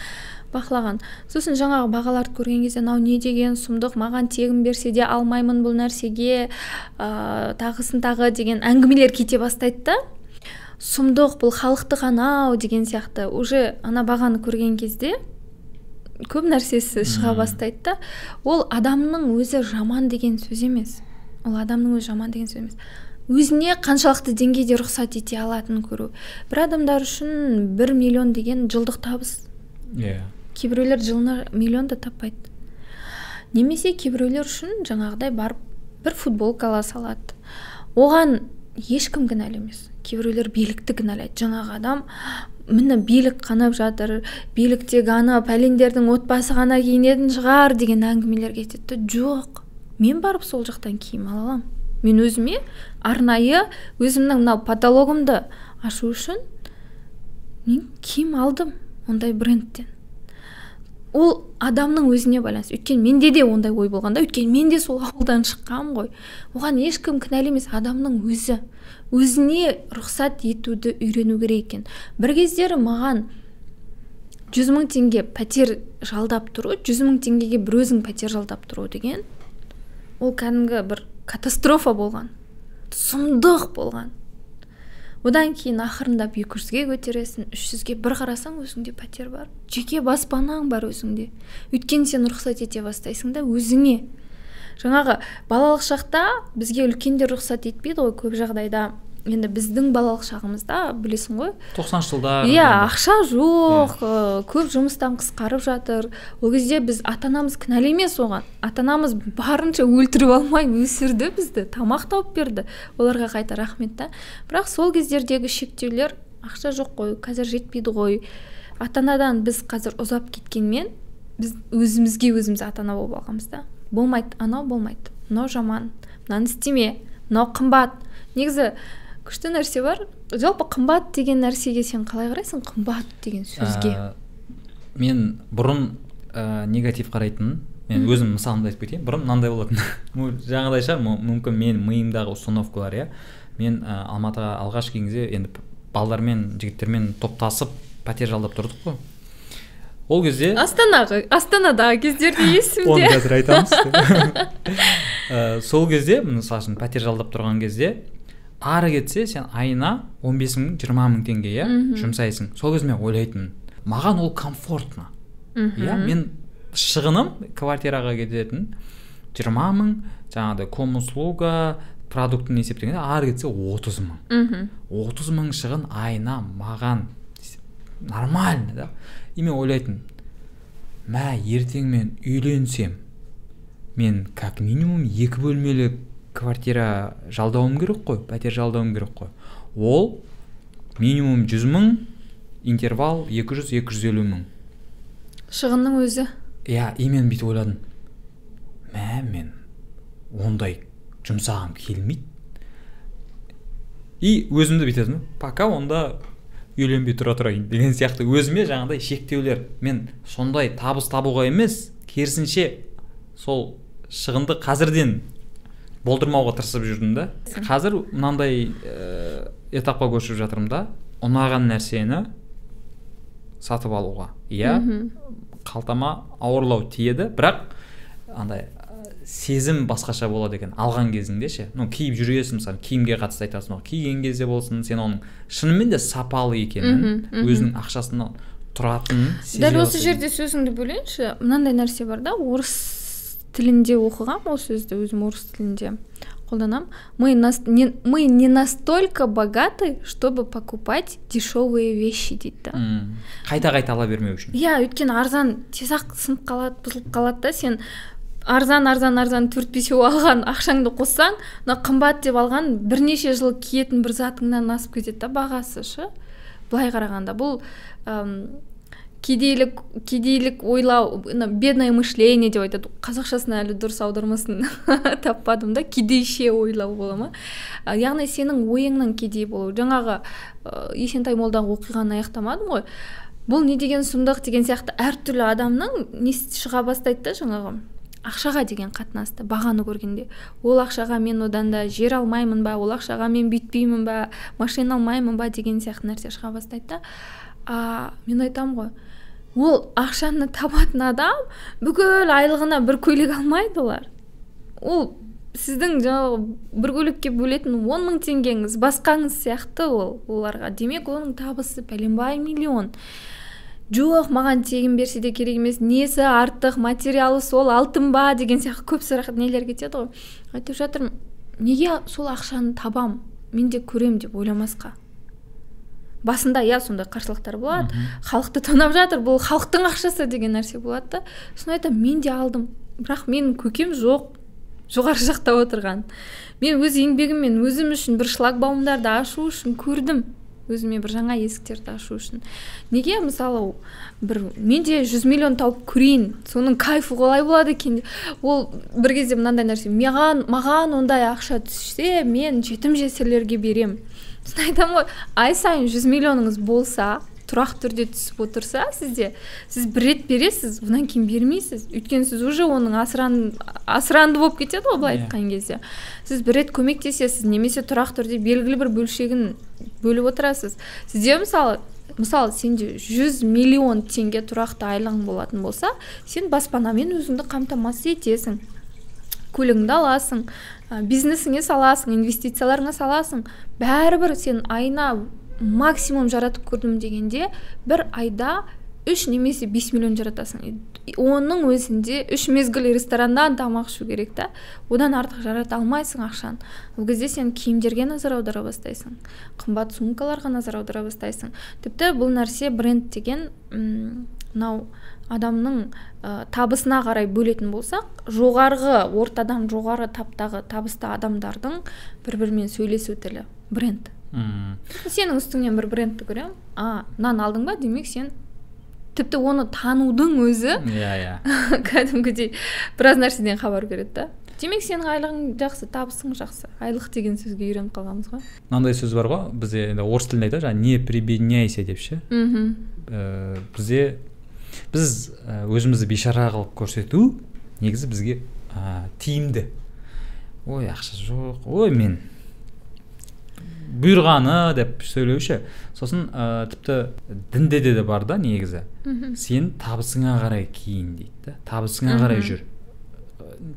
Бақылаған. сосын жаңағы бағаларды көрген кезде мынау не деген сұмдық маған тегін берсе де алмаймын бұл нәрсеге ә, тағысын тағы деген әңгімелер кете бастайды да. Сұмдық бұл халықты анау деген сияқты. Уже ана бағаны көрген кезде көп нәрсесі шыға бастайды да. Ол адамның өзі жаман деген сөз емес. Ол адамның өзі жаман деген сөз емес. Өзіне қаншалықты деңгейде рұқсат ете алатынын көру. Бір адамдар үшін бір миллион деген жылдық табыс. Иә. yeah кейбіреулер жылына миллион да таппайды. Немесе кейбіреулер үшін жаңағыдай барып бір футболка ала салады. Оған ешкім кінәлі емес. Кейбіреулер билікті кінәлайды. Жаңағы адам міне билік қанап жатыр биліктегі ана пәлендердің отбасы ғана киінетін шығар деген әңгімелер кетеді. Жоқ мен барып сол жақтан киім ала аламын. Мен өзіме арнайы өзімнің мынау потологымды ашу үшін мен киім алдым ондай брендтен. Ол адамның өзіне байланысты. Өйткені менде де ондай ой болған да өйткені мен де сол ауылдан шыққанмын ғой. Оған ешкім кінәлі емес адамның өзі. Өзіне рұқсат етуді үйрену керек екен. Бір кездері маған жүз мың теңге пәтер жалдап тұру жүз мың теңгеге бір өзің пәтер жалдап тұру деген ол кәдімгі бір катастрофа болған. Сұмдық болған. Одан кейін ақырындап екі жүзге көтересің үш жүзге. бір қарасаң өзіңде пәтер бар. Жеке баспанаң бар өзіңде. Өйткені сен рұқсат ете бастайсың да өзіңе. Жаңағы балалық шақта бізге үлкендер рұқсат етпейді ғой көп жағдайда. Енді біздің балалық шағымызда білесің ғой. тоқсаныншы жылдар иә ақша жоқ yeah. көп жұмыстан қысқарып жатыр. Ол кезде біз ата анамыз кінәлі емес оған. Ата анамыз барынша өлтіріп алмай өсірді бізді тамақ тауып берді. Оларға қайта рахмет та. Бірақ сол кездердегі шектеулер ақша жоқ қой қазір жетпейді ғой. Ата анадан біз қазір ұзап кеткенмен біз өзімізге өзіміз ата ана болып алғанбыз да. Болмайды анау болмайды. Мынау жаман мынаны істеме мынау қымбат. Негізі күшті нәрсе бар. Жалпы қымбат деген нәрсеге сен қалай қарайсың? Қымбат деген сөзге. Ә, мен бұрын ә, негатив қарайтынмын. Мен өзім мысалымды айтып кетейін. Бұрын мынандай болатын. Жаңағыдай шығар. Мүмкін мен миымдағы установкалар иә. Мен ә, алматыға алғаш келген кезде енді балдармен жігіттермен топтасып пәтер жалдап тұрдық қой. Ол кезде астанаға астанадағы кездерде оны есімде қазір айтамыз. Ә, сол кезде мысалы үшін пәтер жалдап тұрған кезде ары кетсе сен айына 15 мың жиырма мың теңге иә жұмсайсың. Сол кезде мен ойлайтынмын маған ол комфортно. Иә мен шығыным квартираға кететін жиырма мың жаңағыдай комуслуга продуктын есептегенде ары кетсе отыз мың. Мхм отыз мың шығын айына маған нормально да. И мен ойлайтынмын мә ертең мен үйленсем мен как минимум екі бөлмелі квартира жалдауым керек қой пәтер жалдауым керек қой. Ол минимум жүз мың интервал 200-250 мың. Шығынның өзі? Иә и мен бүйтіп ойладым. Мә мен ондай жұмсағым келмейді. И өзімді бүйтетінмін пока онда үйленбей тұра тұрайын деген сияқты. Өзіме жаңағыдай шектеулер. Мен сондай табыс табуға емес керісінше сол шығынды қазірден болдырмауға тырысып жүрдім да. Қазір мынандай ә, этапқа көшіп жатырмын да ұнаған нәрсені сатып алуға. Иә? Қалтама ауырлау тиеді бірақ андай ә, сезім басқаша болады екен алған кезіңде ше. Ну киіп жүресің мысалы киімге қатысты айтасың ғой. Киген кезде болсын сен оның шынымен де сапалы екенін өзінің ақшасынан тұратынын дәл осы жерде сөзіңді бөлейінші. Мынандай нәрсе бар да орыс тілінде оқығам ол сөзді өзім орыс тілінде қолданамын мы, нас, не, мы не настолько богаты чтобы покупать дешевые вещи дейді да. Қайта қайта ала бермеу үшін. Иә өйткені арзан тез ақ сынып қалады бұзылып қалады да сен. Арзан арзан арзан төрт бесеу алған ақшаңды қоссаң мына қымбат деп алған бірнеше жыл киетін бір затыңнан асып кетеді да бағасы шы былай қарағанда бұл кедейлік кедейлік ойлау бедное мышление деп айтады. Қазақшасын әлі дұрыс аудармасын таппадым да кедейше ойлау бола ма? Яғни сенің ойыңның кедей болуы. Жаңағы ә, есентай молдаға оқиғаны аяқтамадым ғой. Бұл не деген сұмдық деген сияқты әртүрлі адамның несі шыға бастайды да жаңағы. Ақшаға деген қатынасты бағаны көргенде. Ол ақшаға мен одан да жер алмаймын ба ол ақшаға мен бүйтпеймін ба машина алмаймын ба деген сияқты нәрсе шыға бастайды да. А, мен айтамын ғой ол ақшаны табатын адам бүкіл айлығына бір көйлек алмайды олар. Ол сіздің жаңағы бір көйлекке бөлетін он мың теңгеңіз басқаңыз сияқты ол оларға. Демек оның табысы пәленбай миллион. Жоқ маған тегін берсе де керек емес. Несі артық материалы сол алтын ба деген сияқты көп сұрақ нелер кетеді ғой. Айтып жатырмын неге сол ақшаны табам? Мен де көрем деп ойламасқа. Басында иә сондай қарсылықтар болады. Халықты тонап жатыр бұл халықтың ақшасы деген нәрсе болады да. Сосын айтамын мен де алдым. Бірақ менің көкем жоқ жоғары жақта отырған. Мен өз еңбегіммен өзім үшін бір шлагбаумдарды ашу үшін көрдім. Өзіме бір жаңа есіктерді ашу үшін. Неге мысалы бір мен де 100 миллион тауып көрейін соның кайфы қалай болады екен ол бір кезде мынандай нәрсе маған маған ондай ақша түссе мен жетім жесірлерге берем. Сосын айтамын ғой ай сайын 100 миллионыңыз болса тұрақты түрде түсіп отырса сізде сіз бір рет бересіз одан кейін бермейсіз. Өйткені сіз уже оның асыран асыранды болып кетеді ғой былай Иә. айтқан кезде. Сіз бір рет көмектесесіз немесе тұрақты түрде белгілі бір бөлшегін бөліп отырасыз. Сізде мысалы мысалы сенде 100 миллион теңге тұрақты айлығың болатын болса сен баспанамен өзіңді қамтамасыз етесің көлігіңді аласың бизнесіңе саласың инвестицияларыңа саласың. Бәрібір сен айына максимум жаратып көрдім дегенде бір айда үш немесе 5 миллион жаратасың. Оның өзінде үш мезгіл рестораннан тамақ ішу керек та. Одан артық жарата алмайсың ақшаны ол кезде сен киімдерге назар аудара бастайсың қымбат сумкаларға назар аудара бастайсың. Тіпті бұл нәрсе бренд деген мынау адамның ә, табысына қарай бөлетін болсақ жоғарғы ортадан жоғары таптағы табысты адамдардың бір бірімен сөйлесу тілі бренд. М, сенің үстіңнен бір брендті көремін. А мынаны алдың ба? Демек сен тіпті оны танудың өзі иә иә. кәдімгідей біраз нәрседен хабар береді да. Демек сенің айлығың жақсы табысың жақсы. Айлық деген сөзге үйреніп қалғанбыз ғой. Мынандай сөз бар ғой. Бізде енді орыс тілінде айтады жаңағы не прибедняйся деп ше? Мхм. Ә, бізде біз ә, өзімізді бейшара қылып көрсету негізі бізге ә, тиімді. Ой ақша жоқ ой мен бұйырғаны деп сөйлеуші. Сосын ә, тіпті дінде де, бар да негізі. Сен табысыңа қарай киін дейді да табысыңа қарай жүр.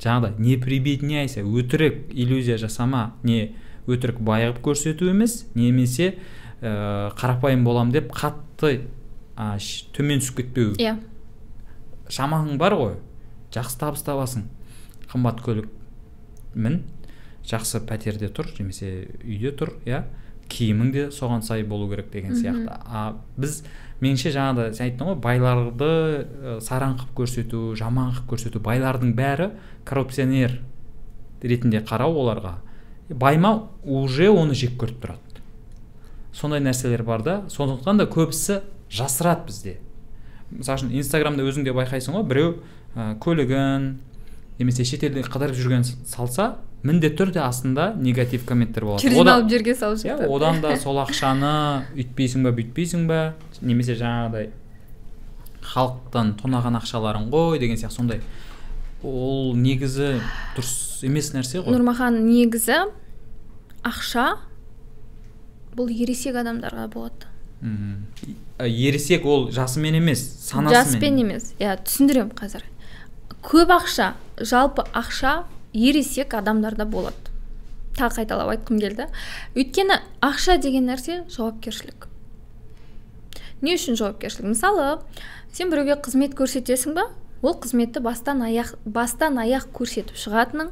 Жаңағыдай не прибедняйся өтірік иллюзия жасама не өтірік байығып көрсету емес немесе ә, қарапайым болам деп қатты төмен түсіп кетпеу. Иә. Шамаң бар ғой. Жақсы табыс табасың. Қымбат көлік мін. Жақсы пәтерде тұр немесе үйде тұр иә. Киімің де соған сай болу керек деген сияқты. А біз меніңше жаңағыдай сен айттың ғой байларды сараң қылып көрсету жаман қылып көрсету байлардың бәрі коррупционер ретінде қарау оларға. Байма уже оны жек көріп тұрады. Сондай нәрселер бар да сондықтан да көбісі жасырады бізде. Мысалы үшін инстаграмда өзің де байқайсың ғой біреу ә, көлігін немесе шетелде қыдырып жүрген салса міндетті түрде астында негатив комменттер болады. Керден алып жерге салып иә одан да сол ақшаны үйтпейсің ба бүйтпейсің ба немесе жаңағыдай халықтан тонаған ақшаларың ғой деген сияқты сондай. Ол негізі дұрыс емес нәрсе ғой. Нұрмахан негізі ақша бұл ересек адамдарға болады. Ересек ол жасымен емес санасымен. Жаспен емес. Иә түсіндіремін қазір. Көп ақша жалпы ақша ересек адамдарда болады. Тағы қайталап айтқым келді. Өйткені ақша деген нәрсе жауапкершілік. Не үшін жауапкершілік? Мысалы сен біреуге қызмет көрсетесің ба? Ол қызметті бастан аяқ бастан аяқ көрсетіп шығатының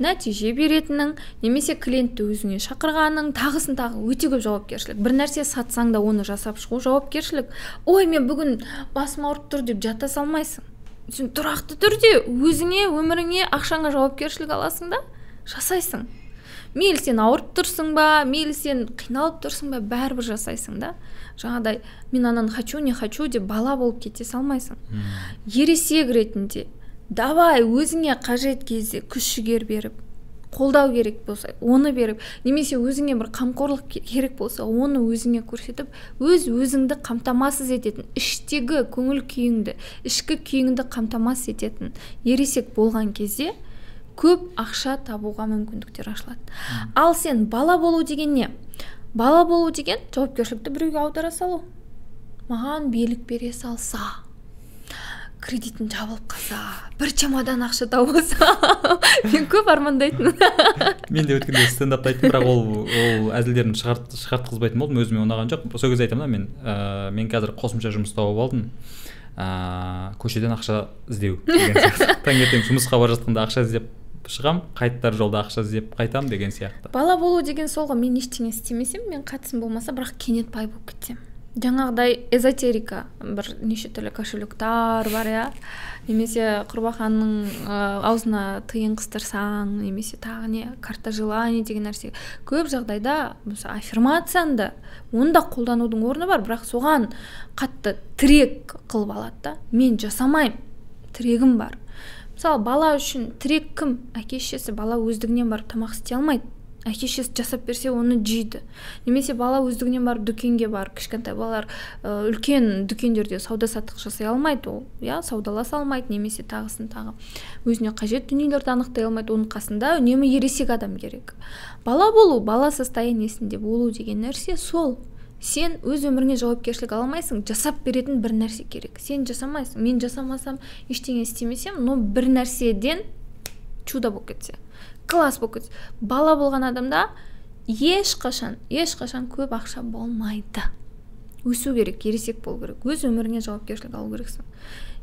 нәтиже беретінің немесе клиентті өзіңе шақырғаның тағысын тағы өте көп жауапкершілік. бір нәрсе сатсаң да оны жасап шығу жауапкершілік. Ой мен бүгін басым ауырып тұр деп жата салмайсың. Сен тұрақты түрде өзіңе өміріңе ақшаңа жауапкершілік аласың да жасайсың. Мейлі сен ауырып тұрсың ба мейлі сен қиналып тұрсың ба бәрібір жасайсың да. Жаңағыдай мен ананы хочу не хочу деп бала болып кете салмайсың. Ересек ретінде давай өзіңе қажет кезде күш жігер беріп қолдау керек болса оны беріп немесе өзіңе бір қамқорлық керек болса оны өзіңе көрсетіп өз өзіңді қамтамасыз ететін іштегі көңіл күйіңді ішкі күйіңді қамтамасыз ететін ересек болған кезде көп ақша табуға мүмкіндіктер ашылады. Ал сен бала болу деген не бала болу деген жауапкершілікті біреуге аудара салу. Маған билік бере салса кредитім жабылып қалса бір чемодан ақша тауып алса мен көп армандайтынмын. Мен де өткенде стендапта айттым бірақ ол ол әзілдерімді шығарт, шығартқызбайтын болдым өзіме ұнаған жоқ. Сол кезде айтамын да мен ә, мен қазір қосымша жұмыс тауып алдым. Ыыы көшеден ақша іздеу таңертең жұмысқа бара жатқанда ақша іздеп шығам қайтар жолда ақша іздеп қайтам деген сияқты. Бала болу деген сол ғой мен ештеңе істемесем мен қатысым болмаса бірақ кенет бай болып кетсем. Жаңағыдай эзотерика бір неше түрлі кошелектар бар иә. Немесе құрбақанның аузына тиын қыстырсаң немесе тағы не карта желаний деген нәрсе. Көп жағдайда мысалы аффирмацияны оны да қолданудың орны бар бірақ соған қатты тірек қылып алады да мен жасамаймын тірегім бар. Мысалы бала үшін тірек кім? Әке шешесі бала өздігінен барып тамақ істей алмайды. Әке шешесі жасап берсе оны жейді. Немесе бала өздігінен барып дүкенге барып кішкентай балалар үлкен дүкендерде сауда саттық жасай алмайды ол иә саудаласа алмайды немесе тағысын тағы өзіне қажет дүниелерді анықтай алмайды. Оның қасында үнемі ересек адам керек. Бала болу бала состояниесінде болу деген нәрсе сол. Сен өз өміріңе жауапкершілік ала алмайсың жасап беретін бір нәрсе керек. Сен жасамайсың мен жасамасам ештеңе істемесем но бір нәрседен чудо болып кетсе класс болып кетсе. Бала болған адамда ешқашан ешқашан көп ақша болмайды. Өсу керек ересек болу керек өз өміріңе жауапкершілік алу керексің.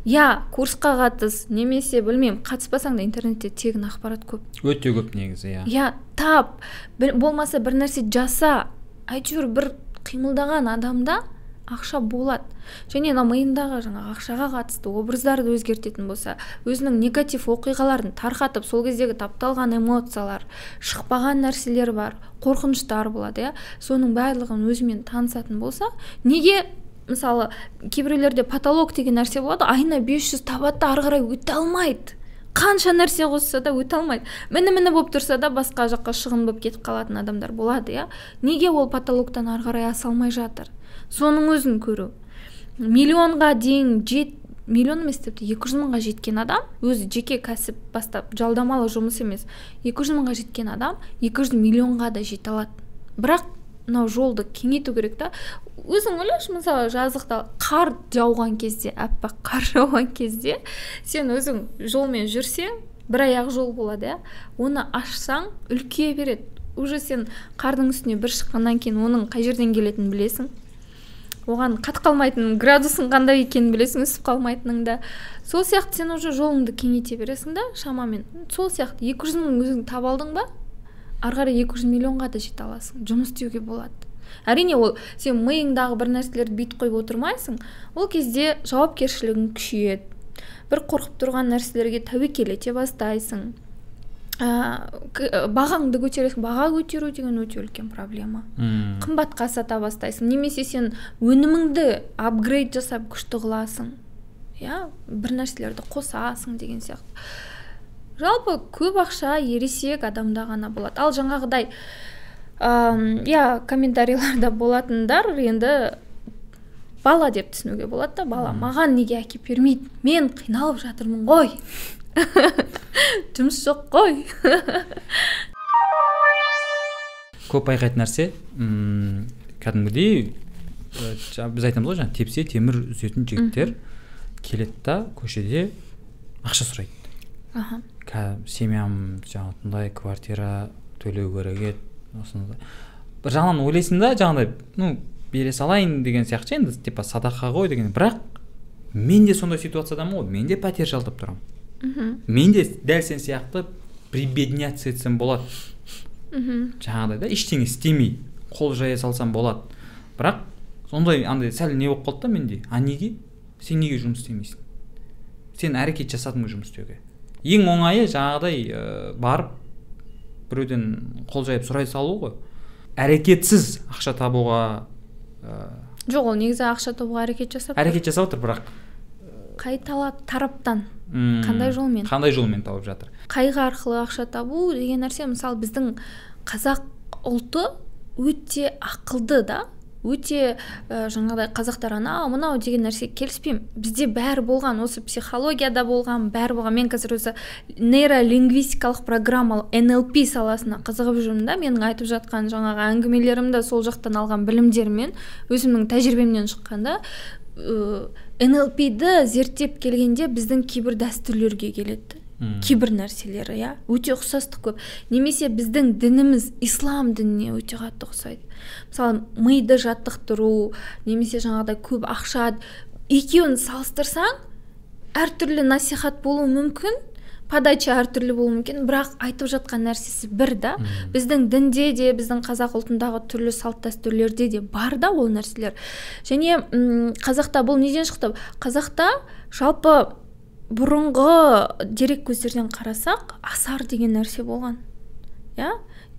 Иә курсқа қатыс немесе білмеймін қатыспасаң да интернетте тегін ақпарат көп. Өте көп негізі иә. Иә тап болмаса бір нәрсе жаса әйтеуір бір қимылдаған адамда ақша болады. Және мына миындағы жаңағы ақшаға қатысты образдарды өзгертетін болса өзінің негатив оқиғаларын тарқатып сол кездегі тапталған эмоциялар шықпаған нәрселер бар қорқыныштар болады иә? Соның барлығын өзімен танысатын болса неге мысалы кейбіреулерде потолок деген нәрсе болады айына 500 табады да ары қарай өте алмайды? Қанша нәрсе қосса да өте алмайды. Міні міні болып тұрса да басқа жаққа шығын болып кетіп қалатын адамдар болады иә? Неге ол потолоктан ары қарай аса алмай жатыр? Соның өзін көру. Миллионға дейін жет миллион емес тіпті екі жүз мыңға жеткен адам өзі жеке кәсіп бастап жалдамалы жұмыс емес. Екі жүз мыңға жеткен адам екі жүз миллионға да жете алады. Бірақ мынау жолды кеңейту керек та. Өзің ойлашы мысалы жазықта қар жауған кезде аппақ қар жауған кезде сен өзің жолмен жүрсең бір аяқ жол болады иә. Оны ашсаң үлкейе береді. Уже сен қардың үстіне бір шыққаннан кейін оның қай жерден келетінін білесің. Оған қатып қалмайтын градусың қандай екенін білесің үсіп қалмайтының да. Сол сияқты сен уже жолыңды кеңейте бересің да шамамен. Сол сияқты екі жүз мың өзің таба алдың ба? Ары қарай екі жүз миллионға да жете аласың жұмыс істеуге болады. Әрине ол сен миыңдағы бір нәрселерді бүйтіп қойып отырмайсың ол кезде жауапкершілігің күшейеді. бір қорқып тұрған нәрселерге тәуекел ете бастайсың. Ә, бағаңды көтересің баға көтеру деген өте үлкен проблема. Мм. Қымбатқа сата бастайсың немесе сен өніміңді апгрейд жасап күшті қыласың. Иә бір нәрселерді қосасың деген сияқты. Жалпы көп ақша ересек адамда ғана болады. Ал жаңағыдай иә комментарийлерда болатындар енді бала деп түсінуге болады да бала. Маған неге әкеп бермейді? Мен қиналып жатырмын ғой. Жұмыс жоқ қой. Көп байқайтын нәрсе м кәдімгідей біз айтамыз ғой жаңағы тепсе темір үзетін жігіттер келеді да көшеде ақша сұрайды. Аха. Семьям жаңағы мындай квартира төлеу керек еді осындай бір жағынан ойлайсың да жаңағыдай ну бере салайын деген сияқты енді типа садақа ғой деген. Бірақ мен де сондай ситуациядамын ғой мен де пәтер жалдап тұрамын. Мхм. Мен де дәл сен сияқты прибедняться етсем болады. Мхм. Жаңағыдай да ештеңе істемей қол жая салсам болады. Бірақ сондай андай сәл не болып қалды да менде. А неге? Сен неге жұмыс істемейсің? Сен әрекет жасадың ғой жұмыс істеуге. Ең оңайы жаңағыдай ә, барып біреуден қол жайып сұрай салу ғой. Әрекетсіз ақша табуға ә, жоқ ол негізі ақша табуға әрекет жасап әрекет жасап отыр бірақ қай тала тараптан Қандай жолмен? қандай жолмен тауып жатыр? Қайғы арқылы ақша табу деген нәрсе мысалы біздің қазақ ұлты өте ақылды да. Өте ә, жаңағыдай қазақтар анау мынау деген нәрсе келіспеймін. Бізде бәрі болған осы психологияда болған бәрі болған. Мен қазір өзі нейролингвистикалық программалық нлп саласына қызығып жүрмін да. Менің айтып жатқан жаңағы әңгімелерім де сол жақтан алған білімдермен өзімнің тәжірибемнен шыққан да. Нлпді зерттеп келгенде біздің кейбір дәстүрлерге келеді. Мм. кейбір нәрселері иә. Өте ұқсастық көп. Немесе біздің дініміз ислам дініне өте қатты ұқсайды. Мысалы миды жаттықтыру немесе жаңағыдай көп ақша екеуін салыстырсаң әртүрлі насихат болуы мүмкін подача әртүрлі болуы мүмкін бірақ айтып жатқан нәрсесі бір да. Біздің дінде де біздің қазақ ұлтындағы түрлі салт дәстүрлерде де бар да ол нәрселер. Және м, қазақта бұл неден шықты? Қазақта жалпы бұрынғы дерек көздерден қарасақ асар деген нәрсе болған. Иә?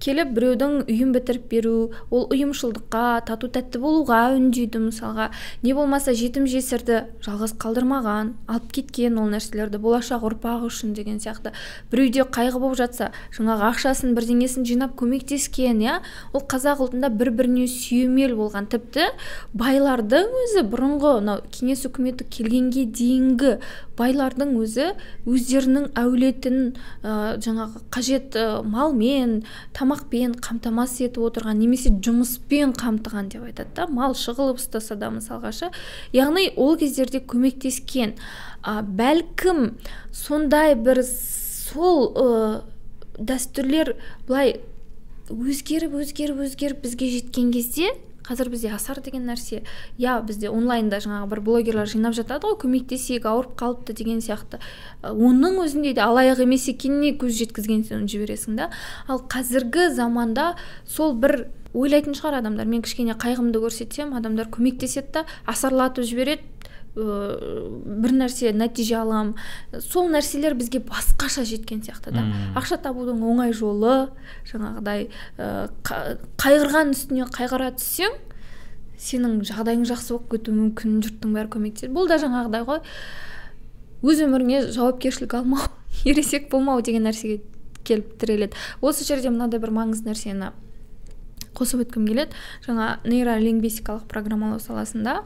Келіп біреудің үйін бітіріп беру ол ұйымшылдыққа тату тәтті болуға үндейді мысалға. Не болмаса жетім жесірді жалғыз қалдырмаған алып кеткен ол нәрселерді болашақ ұрпағы үшін деген сияқты. Біреуде қайғы болып жатса жаңағы ақшасын бірдеңесін жинап көмектескен иә? Ол қазақ ұлтында бір біріне сүйемел болған. Тіпті байлардың өзі бұрынғы мынау кеңес үкіметі келгенге дейінгі байлардың өзі өздерінің әулетін ә, жаңағы қажет ә, малмен тамақпен қамтамасыз етіп отырған немесе жұмыспен қамтыған деп айтады да мал шығылып ұстаса да мысалға ше. Яғни ол кездерде көмектескен а, бәлкім сондай бір сол ә, дәстүрлер былай өзгеріп өзгеріп өзгеріп бізге жеткен кезде қазір бізде асар деген нәрсе. Иә бізде онлайнда жаңағы бір блогерлар жинап жатады ғой көмектесейік ауырып қалыпты деген сияқты. Оның өзінде де алаяқ емес екеніне көз жеткізген соң жібересің да. Ал қазіргі заманда сол бір ойлайтын шығар адамдар. Мен кішкене қайғымды көрсетсем адамдар көмектеседі да асарлатып жібереді. Бір нәрсе нәтиже аламын сол нәрселер бізге басқаша жеткен сияқты да. Ақша табудың оңай жолы жаңағыдай қа- қайғырған үстіне қайғыра түссең сенің жағдайың жақсы болып кетуі мүмкін жұрттың бәрі көмектеседі. Бұл да жаңағыдай ғой өз өміріңе жауапкершілік алмау ересек болмау деген нәрсеге келіп тіреледі. Осы жерде мынадай бір маңызды нәрсені қосып өткім келеді. Жаңа нейролингвистикалық программалау саласында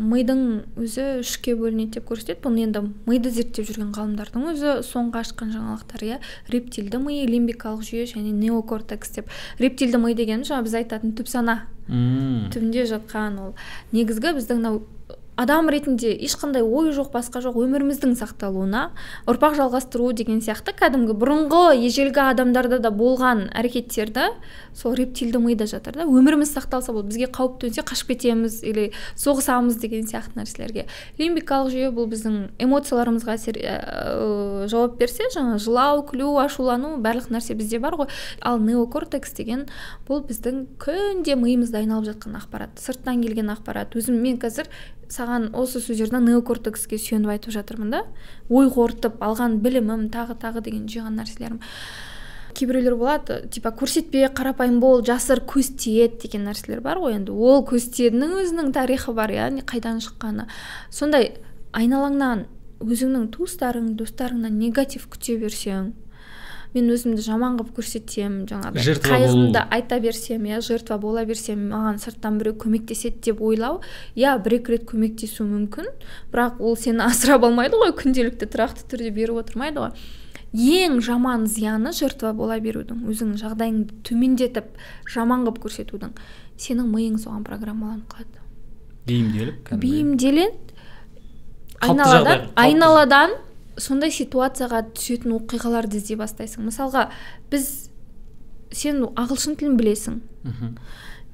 мидың өзі үшке бөлінеді деп көрсетеді. Бұл енді миды зерттеп жүрген ғалымдардың өзі соңғы ашқан жаңалықтары иә? Рептильді ми лимбикалық жүйе және неокортекс деп. Рептильді ми деген жаңа біз айтатын түп сана түбінде жатқан ол. Негізгі біздің мынау адам ретінде ешқандай ой жоқ басқа жоқ өміріміздің сақталуына ұрпақ жалғастыру деген сияқты кәдімгі бұрынғы ежелгі адамдарда да болған әрекеттерді сол рептильді мида жатыр да. Өміріміз сақталса болды бізге қауіп төнсе қашып кетеміз или соғысамыз деген сияқты нәрселерге. Лимбикалық жүйе бұл біздің эмоцияларымызға әсер ә, жауап берсе жаңа жылау күлу ашулану барлық нәрсе бізде бар ғой. Ал неокортекс деген бұл біздің күнде миымызда айналып жатқан ақпарат сырттан келген ақпарат. Өзім мен қазір саған осы сөздерді неокортекске сүйеніп айтып жатырмын да. Ой қорытып алған білімім тағы тағы деген жиған нәрселерім. Кейбіреулер болады типа көрсетпе қарапайым бол жасыр көз тиеді деген нәрселер бар ғой енді. Ол көз тиедінің өзінің тарихы бар иә қайдан шыққаны. Сондай айналаңнан өзіңнің туыстарың достарыңнан негатив күте берсең мен өзімді жаман қылып көрсетсем жаңағыдай қайғымды айта берсем иә жертва бола берсем маған сырттан біреу көмектеседі деп ойлау иә бір екі рет көмектесуі мүмкін. Бірақ ол сені асырап алмайды ғой күнделікті тұрақты түрде беріп отырмайды ғой. Ең жаман зияны жертва бола берудің өзіңнің жағдайыңды төмендетіп жаман қылып көрсетудің. Сенің миың соған программаланып қалады. Бейімделіп бейімделеді. Айналадан айналадан сондай ситуацияға түсетін оқиғаларды іздей бастайсың. Мысалға біз сен ағылшын тілін білесің.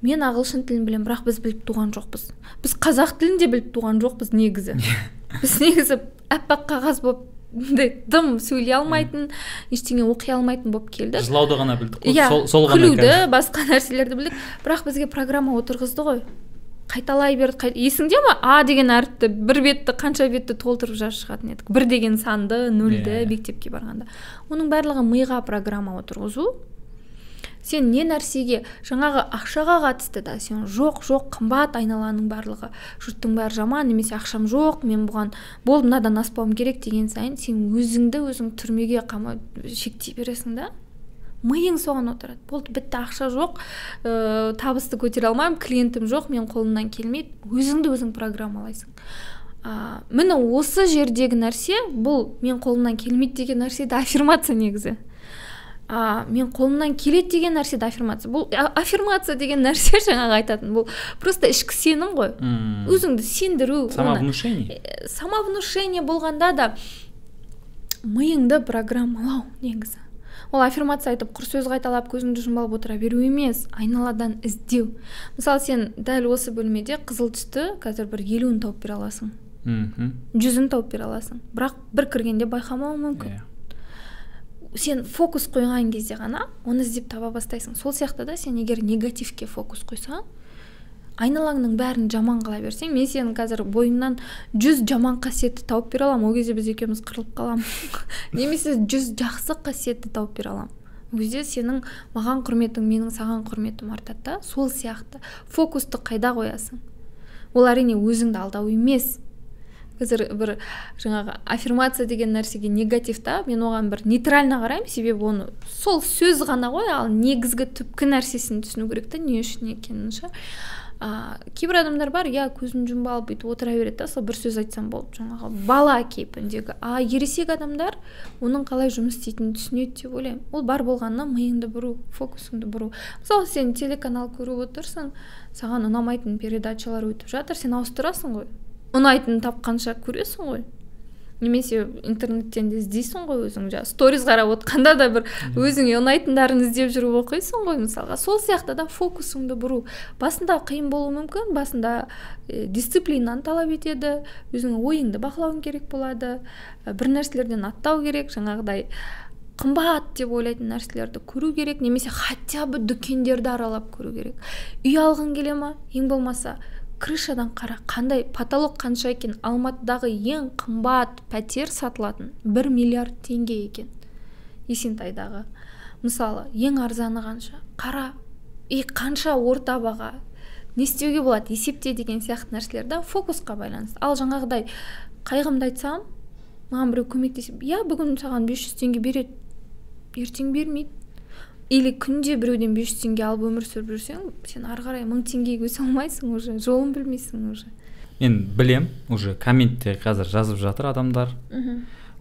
Мен ағылшын тілін білемін бірақ біз біліп туған жоқпыз. Біз қазақ тілін де біліп туған жоқпыз негізі. Біз негізі аппақ қағаз болып мындай дым сөйлей алмайтын ештеңе оқи алмайтын болып келдік. Жылауды ғана білдік қой иә күлуді басқа нәрселерді білдік. Бірақ бізге программа отырғызды ғой. Қайталай берді қай... есіңде ма? А деген әріпті бір бетті қанша бетті толтырып жазып шығатын едік. Бір деген санды нөлді yeah. Мектепке барғанда. Оның барлығы миға программа отырғызу. Сен не нәрсеге жаңағы ақшаға қатысты да сен жоқ жоқ қымбат айналаның барлығы жұрттың бәрі жаман немесе ақшам жоқ мен бұған болды мынадан аспауым керек деген сайын сен өзіңді өзің түрмеге қамап шектей бересің да? Миың соған отырады. Болды бітті ақша жоқ. Ә, табысты көтере алмаймын клиентім жоқ мен қолымнан келмейді. Өзіңді өзің программалайсың. Ә, міне осы жердегі нәрсе бұл мен қолымнан келмейді деген нәрсе де аффирмация негізі. А мен қолымнан келеді деген нәрсе де аффирмация. Бұл аффирмация деген нәрсе жаңағы айтатын бұл. Просто ішкі сенім ғой. Өзіңді сендіру самовнушение. э, самовнушение болғанда да миыңды программалау негізі. Ол аффирмация айтып құр сөз қайталап көзіңді жұмып отыра беру емес айналадан іздеу. Мысалы сен дәл осы бөлмеде қызыл түсті қазір бір елуін тауып бере аласың. Мхм. Жүзін тауып бере аласың. Бірақ бір кіргенде байқамауың мүмкін. Yeah. Иә. сен фокус қойған кезде ғана оны іздеп таба бастайсың. Сол сияқты да сен егер негативке фокус қойсаң айналаңның бәрін жаман қыла берсең мен сенің қазір бойыңнан жүз жаман қасиетті тауып бере аламын. Ол кезде біз екеуміз қырылып қаламыз. Немесе жүз жақсы қасиетті тауып бере аламын. Ол кезде сенің маған құрметің менің саған құрметім артады да. Сол сияқты. Фокусты қайда қоясың? Ол әрине өзіңді алдау емес. Қазір бір жаңағы аффирмация деген нәрсеге негатив та мен оған бір нейтрально қараймын. Себебі оны сол сөз ғана ғой ал негізгі түпкі нәрсесін түсіну керек та не үшін екенін ше ә, кейбір адамдар бар иә көзін жұмып алып бүйтіп отыра береді да сол бір сөз айтсам болды жаңағы бала кейпіндегі а ересек адамдар оның қалай жұмыс істейтінін түсінеді деп ойлаймын. Ол бар болғаны миыңды бұру фокусыңды бұру. Мысалы сен телеканал көріп отырсың саған ұнамайтын передачалар өтіп жатыр сен ауыстырасың ғой. Ұнайтынын тапқанша көресің ғой. Немесе интернеттен де іздейсің ғой өзің жаңағы сториз қарап отқанда да бір өзіңе ұнайтындарын іздеп жүріп оқисың ғой мысалға. Сол сияқты да фокусыңды бұру. Басында қиын болуы мүмкін басында ә, дисциплинаны талап етеді өзіңнің ойыңды бақылауың керек болады бір нәрселерден аттау керек жаңағыдай қымбат деп ойлайтын нәрселерді көру керек немесе хотя бы дүкендерді аралап көру керек. Үй алғың келе ма? Ең болмаса крышадан қара қандай потолок қанша екен алматыдағы ең қымбат пәтер сатылатын бір миллиард теңге екен. Есентайдағы. Мысалы ең арзаны қанша? Қара. И қанша орта баға? Не істеуге болады есепте деген сияқты нәрселер да фокусқа байланысты. Ал жаңағыдай қайғымды айтсам маған біреу көмектесіп иә бүгін саған 500 теңге береді ертең бермейді или күнде біреуден бес жүз теңге алып өмір сүріп жүрсең сен ары қарай мың теңгеге өсе алмайсың уже жолын білмейсің уже. Мен білем уже комментте қазір жазып жатыр адамдар.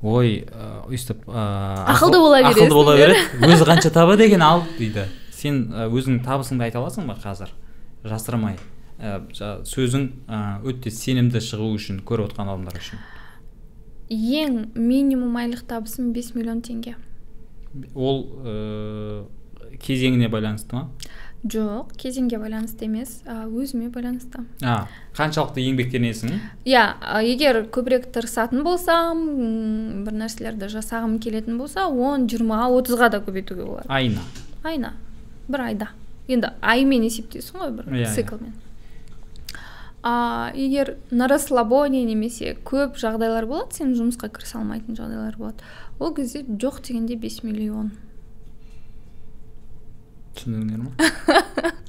Ой ә, өйстіп ә, Ақылды бола ақылды бересің, бола иә? береді. Өзі қанша табады екен ал дейді. Сен ә, өзіңнің табысыңды айта аласың ба қазір? Жасырмай. Ә, сөзің өте сенімді шығу үшін көріп отқан адамдар үшін. Ең минимум айлық табысым 5 миллион теңге. Ол ә, кезеңіне байланысты ма? Жоқ кезеңге байланысты емес өзіме байланысты. А қаншалықты еңбектенесің иә а, егер көбірек тырысатын болсам бір нәрселерді жасағым келетін болса он жиырма отызға да көбейтуге болады. Айына айына бір айда. Енді аймен есептейсің ғой бір Иә, иә. циклмен. А егер на расслабоне немесе көп жағдайлар болады сен жұмысқа кірісе алмайтын жағдайлар болады. Ол кезде жоқ дегенде 5 миллион. Түсіндіңдер ма?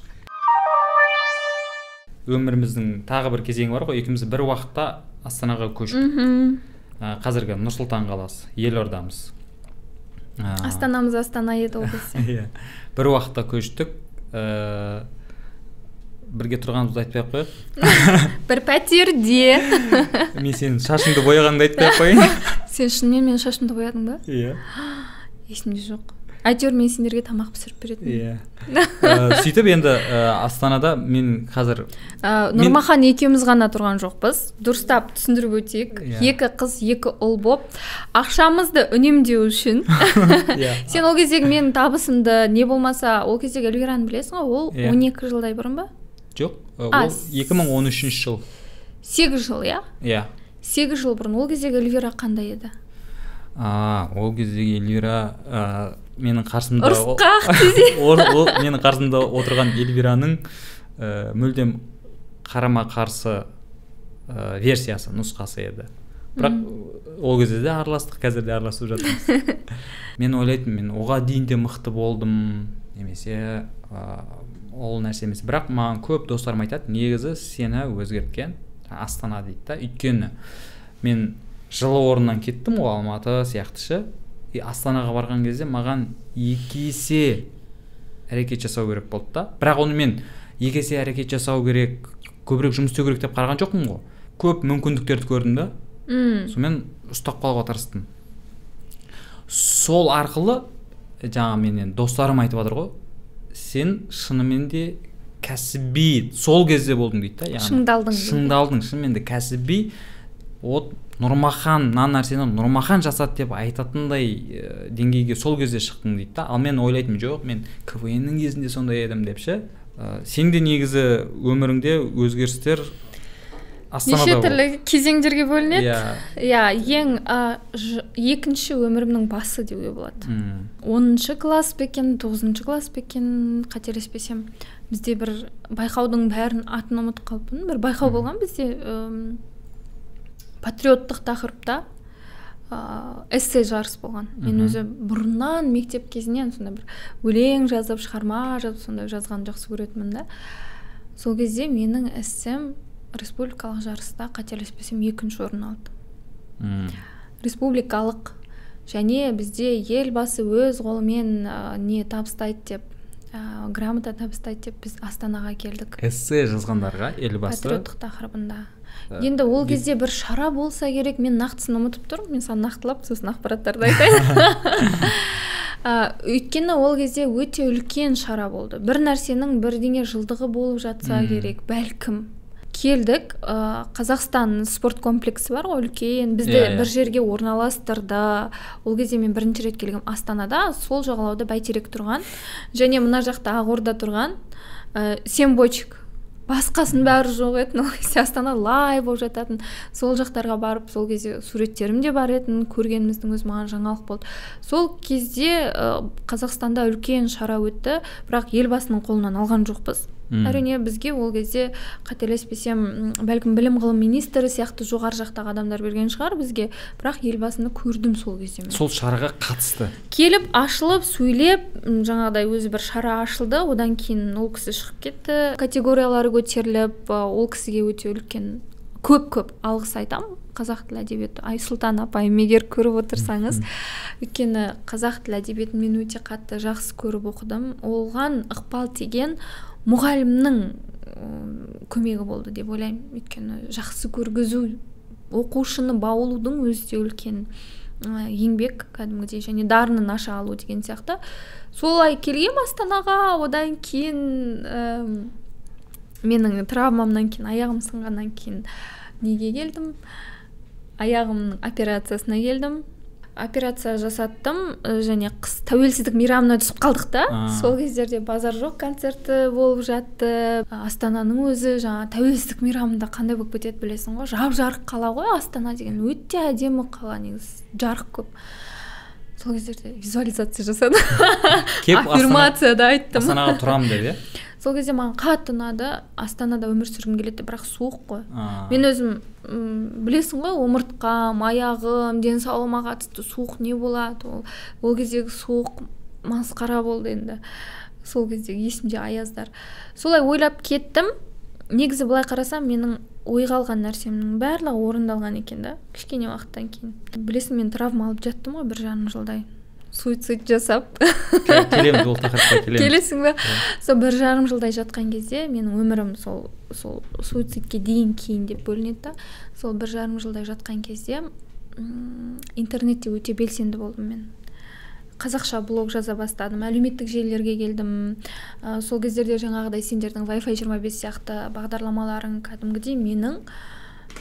өміріміздің тағы бір кезеңі бар ғой екеуміз бір уақытта астанаға көштік. Мхм. Ә, қазіргі нұр сұлтан қаласы елордамыз. Ә, астанамыз астана еді ол кезде. Иә. Бір уақытта көштік. Ә, бірге тұрғанымызды айтпай ақ қояйық. Бір пәтерде. Мен сенің шашыңды бояғаныңды айтпай ақ қояйын. Сен шынымен менің шашымды боядың ба иә. Есімде жоқ. Әйтеуір мен сендерге тамақ пісіріп беретінмін. Иә. Ә, сөйтіп енді ә, астанада мен қазір ә, Мен- нұрмахан екеуміз ғана тұрған жоқпыз. Дұрыстап түсіндіріп өтейік. Иә. екі қыз екі ұл боп. Ақшамызды үнемдеу үшін. Иә. Сен ол кездегі менің табысымды не болмаса ол кездегі эльвираны білесің ғой ол Иә. 12 жылдай бұрын ба? Жоқ. Ә, А, ол 2013 жыл. Сегіз жыл иә? Иә. Сегіз жыл бұрын ол кездегі эльвира қандай еді? А ол кездегі эльвира менің қарсымда ұрысқақ менің қарсымда отырған эльвираның ә, мүлдем қарама қарсы ә, версиясы нұсқасы еді. Бірақ ол кезде де араластық қазір де араласып жатырмыз. Мен ойлайтынмын мен оған дейін де мықты болдым немесе ә, ол нәрсе емес. Бірақ маған көп достарым айтады негізі сені өзгерткен астана дейді да өйткені мен жылы орнынан кеттім ғой алматы сияқты ше. И астанаға барған кезде маған екі есе әрекет жасау керек болды да. Бірақ оны мен екі есе әрекет жасау керек көбірек жұмыс істеу керек деп қараған жоқпын ғой. Көп мүмкіндіктерді көрдім да. М, сонымен ұстап қалуға тырыстым. Сол арқылы жаңа менен достарым айтып жатыр ғой. Сен шынымен де кәсіби сол кезде болдың дейді да яғни. Шыңдалдың шыңдалдың шынымен де кәсіби вот нұрмахан мына нәрсені нұрмахан жасады деп айтатындай ә, деңгейге сол кезде шықтың дейді да. Ал мен ойлайтынмын жоқ мен квн нің кезінде сондай едім деп ше? Ә, сен де негізі өміріңде өзгерістер астанада неше түрлі кезеңдерге бөлінеді. Иә. Иә ең а, ж- екінші өмірімнің басы деуге болады. Оныншы класс па екен тоғызыншы класс па екен қателеспесем. Бізде бір байқаудың бәрін атын ұмытып қалыппын. Бір байқау болған бізде патриоттық тақырыпта ә, эссе жарыс болған. Мен өзі бұрыннан мектеп кезінен сондай бір өлең жазып шығарма жазып сондай жазғанды жақсы көретінмін да. Сол кезде менің эссем республикалық жарыста қателеспесем екінші орын алды. Республикалық. Және бізде елбасы өз қолымен ә, не табыстайды деп ә, грамота табыстайды деп біз астанаға келдік. Эссе жазғандарға елбасы? Патриоттық тақырыбында. Енді ол де- кезде бір шара болса керек. Мен нақтысын ұмытып тұрмын. Мен саған нақтылап сосын ақпараттарды айтайын. Ә, өйткені ол кезде өте үлкен шара болды. бір нәрсенің бірдеңе жылдығы болып жатса керек бәлкім. Келдік ә, қазақстан спорт комплексі бар ғой үлкен. Бізді Иә, иә. бір жерге орналастырды. Ол кезде мен бірінші рет келгем астанада сол жағалауда бәйтерек тұрған және мына жақта ақорда тұрған ә, сембойчик басқасының бәрі жоқ еді ол кезде астана лай болып жататын. Сол жақтарға барып сол кезде суреттерім де бар еді көргеніміздің өзі маған жаңалық болды. Сол кезде қазақстанда үлкен шара өтті бірақ елбасының қолынан алған жоқпыз. М. әрине бізге ол кезде қателеспесем бәлкім білім ғылым министрі сияқты жоғары жақтағы адамдар берген шығар бізге. Бірақ елбасыны көрдім сол кезде мен. Сол шараға қатысты. Келіп ашылып сөйлеп жаңағыдай өзі бір шара ашылды. Одан кейін ол кісі шығып кетті. Категориялары көтеріліп ол кісіге өте үлкен көп көп алғыс айтамын. Қазақ тілі әдебиеті айсұлтан апайым егер көріп отырсаңыз. Өйткені қазақ тілі әдебиетін мен өте қатты жақсы көріп оқыдым. Оған ықпал тиген мұғалімнің көмегі болды деп ойлаймын. Өйткені жақсы көргізу оқушыны баулудың өзі де үлкен еңбек кәдімгідей және дарынын аша алу деген сияқты. Солай келгем астанаға. Одан кейін ә, менің травмамнан кейін аяғым сынғаннан кейін неге келдім? Аяғымның операциясына келдім. Операция жасаттым және қыс тәуелсіздік мейрамына түсіп қалдық та. Сол кездерде базар жоқ концерті болып жатты. Астананың өзі жаңа тәуелсіздік мейрамында қандай болып кетеді білесің ғой? Жап жарық қала ғой астана деген. Өте әдемі қала негізі жарық көп. Сол кездерде визуализация жасадым. Аффирмация да айттым. Астанаға тұрамын деп иә? сол кезде маған қатты ұнады. Астанада өмір сүргім келеді бірақ суық қой. Мен өзім білесің ғой омыртқам аяғым денсаулығыма қатысты суық не болады ол. Ол кездегі суық масқара болды енді. Сол кездегі есімде аяздар. Солай ойлап кеттім. Негізі былай қарасам менің ойға алған нәрсемнің барлығы орындалған екен да кішкене уақыттан кейін. Білесің мен травма алып жаттым ғой бір жарым жылдай. Суицид жасап. Келеміз ол тақырыпқа келеміз келесің ба сол бір жарым жылдай жатқан кезде менің өмірім сол сол суицидке дейін кейін деп бөлінеді да. Сол бір жарым жылдай жатқан кезде интернетте өте белсенді болдым мен. Қазақша блог жаза бастадым әлеуметтік желілерге келдім. Ә, сол кездерде жаңағыдай сендердің wi fi 25 сияқты бағдарламаларың кәдімгідей менің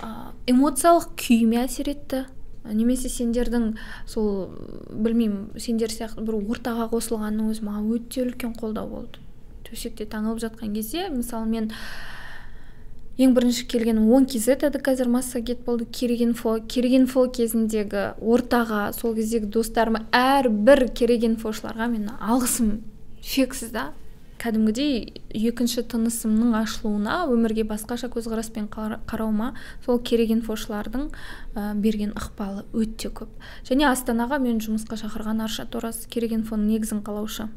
ә, эмоциялық күйіме әсер етті. Немесе сендердің сол білмеймін сендер сияқты бір ортаға қосылғанның өзі маған өте үлкен қолдау болды. Төсекте таңылып жатқан кезде мысалы мен ең бірінші келген он kz еді қазір массагет болды. Керек инфо керек инфо кезіндегі ортаға сол кездегі достарыма әрбір керек инфошыларға мен алғысым шексіз да. Кәдімгідей екінші тынысымның ашылуына өмірге басқаша көзқараспен қарауыма сол керек инфошылардың ә, берген ықпалы өте көп. Және астанаға мен жұмысқа шақырған аршат ораз керек инфоның негізін қалаушы.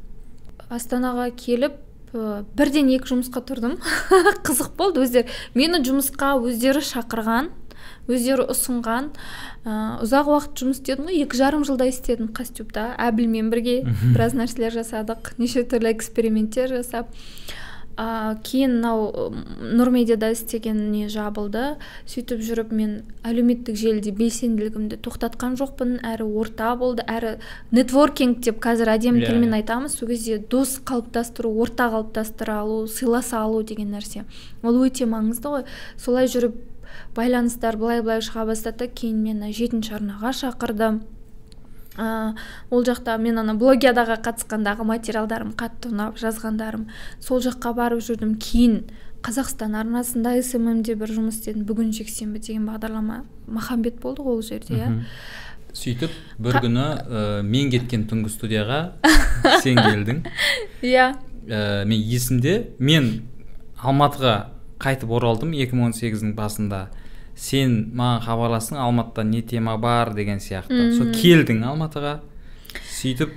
Астанаға келіп ә, бірден екі жұмысқа тұрдым. Қызық болды өздері. Мені жұмысқа өздері шақырған өздері ұсынған ә, ұзақ уақыт жұмыс істедім ғой екі жарым жылдай істедім костюмда әбілмен бірге біраз нәрселер жасадық неше түрлі эксперименттер жасап. Ә, кейін мынау нұрмедиада істеген не жабылды сөйтіп жүріп мен әлеуметтік желіде белсенділігімді тоқтатқан жоқпын әрі орта болды әрі нетворкинг деп қазір әдемі yeah. тілмен айтамыз сол кезде дос қалыптастыру орта қалыптастыра алу сыйласа алу деген нәрсе. Ол өте маңызды ғой. Солай жүріп байланыстар былай былай шыға бастады. Кейін мені жетінші арнаға шақырды. Ә, ол жақта мен ана блогиадаға қатысқандағы материалдарым қатты ұнап жазғандарым. Сол жаққа барып жүрдім. Кейін қазақстан арнасында сммде бір жұмыс істедім. Бүгін жексенбі деген бағдарлама махамбет болды ғой ол жерде иә. Сөйтіп бір күні ә, мен кеткен түнгі студияға сен келдің. Иә. Ә, мен есімде мен алматыға қайтып оралдым 2018-дің басында. Сен маған хабарластың алматыда не тема бар? деген сияқты. Сол келдің алматыға сөйтіп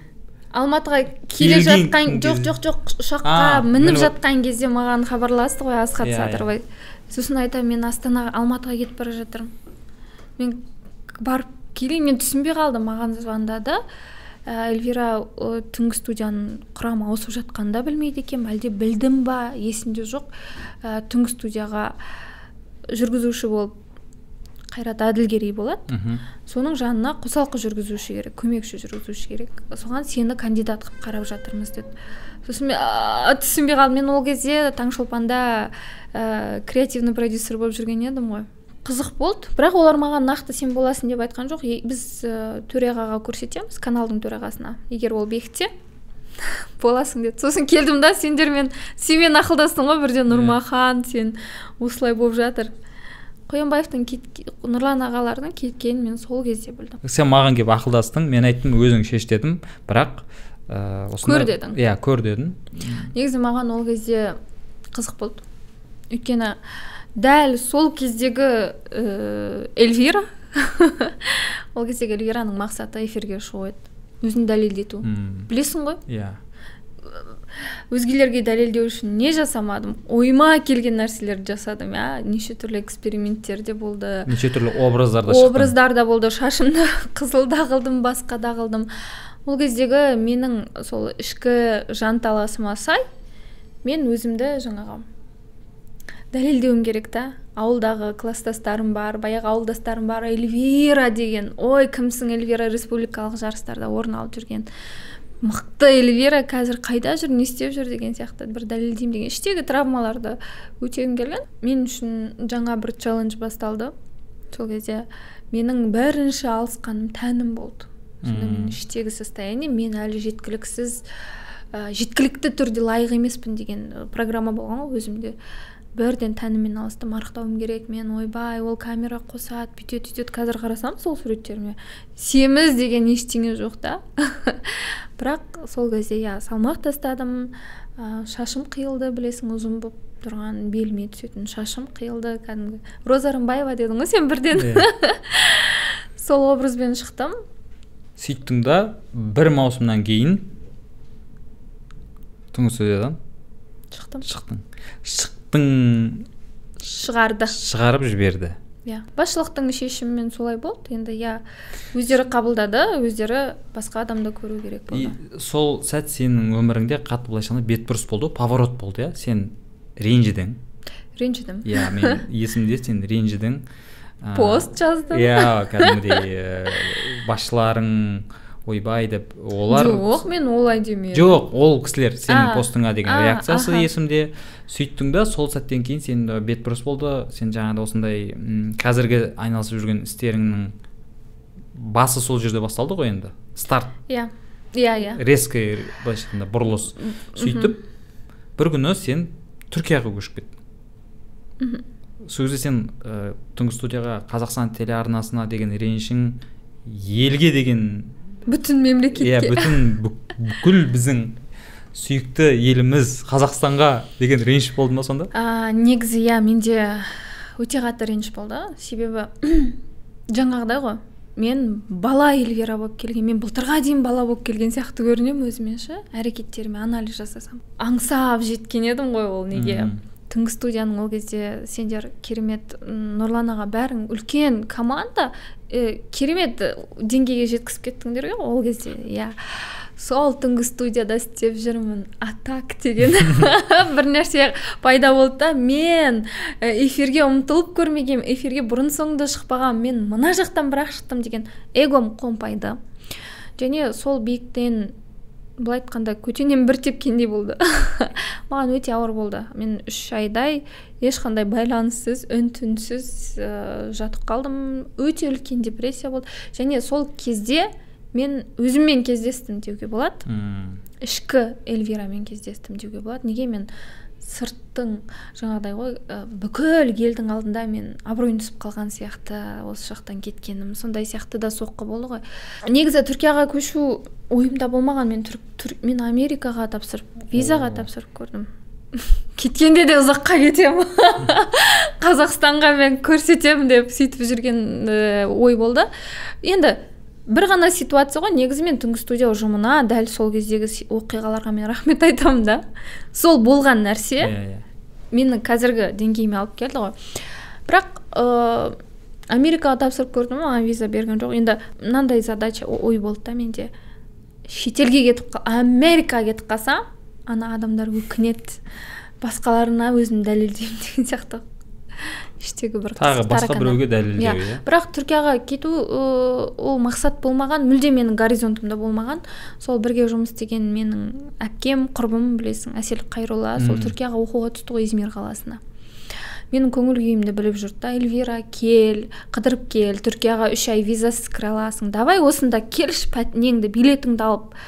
алматыға келе жатқан жоқ жоқ жоқ ұшаққа мініп жатқан кезде маған хабарласты ғой асхат yeah, иә, иә. садырбай сосын айтамын мен астанаға алматыға кетіп бара жатырмын. Мен барып келейін мен түсінбей қалдым маған звондады. Эльвира түнгі студияның құрамы ауысып жатқанда білмейді екенмін. Әлде білдім ба есімде жоқ. Ә, түнгі студияға жүргізуші болып қайрат әділгерей болады соның жанына қосалқы жүргізуші керек көмекші жүргізуші керек. Соған сені кандидат қылып қарап жатырмыз деді сосын мен түсінбей қалдым мен ол кезде таңшолпанда ә, креативный продюсер болып жүрген едім ғой. Қызық болды. Бірақ олар маған нақты сен боласың деп айтқан жоқ. Біз ә, төрағаға көрсетеміз каналдың төрағасына. Егер ол бекітсе боласың деді. Сосын келдім да сендермен сенімен ақылдастым ғой бірден нұрмахан сен осылай болып жатыр. Қоянбаевтың нұрлан ағалардың кеткенін мен сол кезде білдім. Сен маған келіп ақылдастың мен айттым өзің шеш дедім. Бірақ ыыы ә, көр дедің. Иә көр дедің негізі маған ол кезде қызық болды. Өйткені дәл сол кездегі ә, эльвира. Ол кездегі эльвираның мақсаты эфирге шығу еді. Өзін дәлелдету. Білесің ғой? Иә. Өзгелерге дәлелдеу үшін не жасамадым? Ойыма келген нәрселерді жасадым. Иә неше түрлі эксперименттер де болды. Неше түрлі образдар да образдар да болды. Шашымды қызыл да қылдым басқа да қылдым ол кездегі менің сол ішкі жанталасыма сай мен өзімді жаңағы дәлелдеуім керек та. Ауылдағы класстастарым бар баяғы ауылдастарым бар. Эльвира деген. Ой кімсің эльвира? Республикалық жарыстарда орын алып жүрген. Мықты эльвира қазір қайда жүр не істеп жүр деген сияқты бір дәлелдеймін деген. Іштегі травмаларды өтегім келген. Мен үшін жаңа бір челлендж басталды. Сол кезде менің бірінші алысқаным тәнім болды. Сонда менің іштегі состояние мен әлі жеткіліксіз ә, жеткілікті түрде лайық емеспін деген программа болған ғой өзімде. Бірден тәніммен алыстым арықтауым керек мен ойбай ол камера қосады бүйтеді сөйтеді қазір қарасам сол суреттеріме семіз деген ештеңе жоқ та. Бірақ сол кезде иә салмақ тастадым. Ә, шашым қиылды білесің ұзын болып тұрған беліме түсетін шашым қиылды. Кәдімгі роза рымбаева дедің ғой сен бірден. Yeah. сол образбен шықтым. Сөйттің да бір маусымнан кейін. Түнгі студиядан шықтым. шықтың шықтың шығарды. шығарып жіберді. Иә басшылықтың шешімімен солай болды. Енді иә өздері қабылдады өздері басқа адамды көру керек болды. И сол сәт сенің өміріңде қатты былайша айтқанда бетбұрыс болды ғой поворот болды иә? Сен ренжідің. Ренжідім. Иә мен есімде сен ренжідің. Пост жаздым. иә кәдімгідей басшыларың ойбай деп олар жоқ мен олай демедім жоқ ол кісілер сенің постыңа деген реакциясы есімде. Сөйттің да сол сәттен кейін сен бетбұрыс болды. Сен жаңағыдай осындай қазіргі айналысып жүрген істеріңнің басы сол жерде басталды ғой енді. Старт. Иә. Иә иә. Резкий былайша айтқанда бұрылыс. Сөйтіп бір күні сен түркияға көшіп кеттің. Сол кезде сен ә, түнгі студияға қазақстан телеарнасына деген ренішің елге деген бүтін мемлекетке иә бүтін бүкіл біздің сүйікті еліміз қазақстанға деген реніш болды ма сонда? А, негізі иә менде өте қатты реніш болды. Себебі жаңағыдай ғой мен бала эльвира болып келген мен былтырға дейін бала болып келген сияқты көрінемін өзіме ше әрекеттеріме анализ жасасам. Аңсап жеткен едім ғой ол неге? Түнгі студияның ол кезде сендер керемет нұрлан аға бәрің үлкен команда ә, керемет деңгейге жеткізіп кеттіңдер ғой ол кезде иә. Сол түнгі студияда істеп жүрмін атак деген бір нәрсе пайда болды да мен эфирге ұмтылып көрмегенмін эфирге бұрын соңды шықпаған мен мына жақтан бірақ шықтым деген эгом қомпайды және сол биіктен былай айтқанда көтеннен бір тепкендей болды. Маған өте ауыр болды. Мен үш айдай ешқандай байланыссыз үн түнсіз ә, жатып қалдым. Өте үлкен депрессия болды. Және сол кезде мен өзіммен кездестім деуге болады. Ішкі эльвирамен кездестім деуге болады. Неге мен сырттың жаңағыдай ғой ә, бүкіл елдің алдында мен абыройым түсіп қалған сияқты осы жақтан кеткенім. Сондай сияқты да соққы болды ғой. Негізі түркияға көшу ойымда болмаған. Мен түр, түр, мен америкаға тапсырып визаға тапсырып көрдім. Кеткенде де ұзаққа кетемін. Қазақстанға мен көрсетемін деп сөйтіп жүрген ой болды. Енді бір ғана ситуация ғой негізі мен түнгі студия ұжымына дәл сол кездегі оқиғаларға мен рахмет айтамын да. Сол болған нәрсе. Иә yeah, yeah. мені қазіргі деңгейіме алып келді ғой. Бірақ ә, америкаға тапсырып көрдім маған виза берген жоқ. Енді мынандай задача ой болды да менде. Шетелге кетіп америкаға кетіп қалсам ана адамдар өкінеді. Басқаларына өзімді дәлелдеймін деген сияқты. Іштегі бір тағы басқа біреуге дәлелдеу иә. yeah. бірақ түркияға кету ол мақсат болмаған мүлде менің горизонтымда болмаған. Сол бірге жұмыс істеген менің әпкем құрбым білесің әсел қайролла сол түркияға оқуға түсті ғой измир қаласына. Менің көңіл күйімді біліп жүрді да эльвира кел қыдырып кел түркияға үш ай визасыз кіре аласың. Давай осында келші неңді билетіңді алып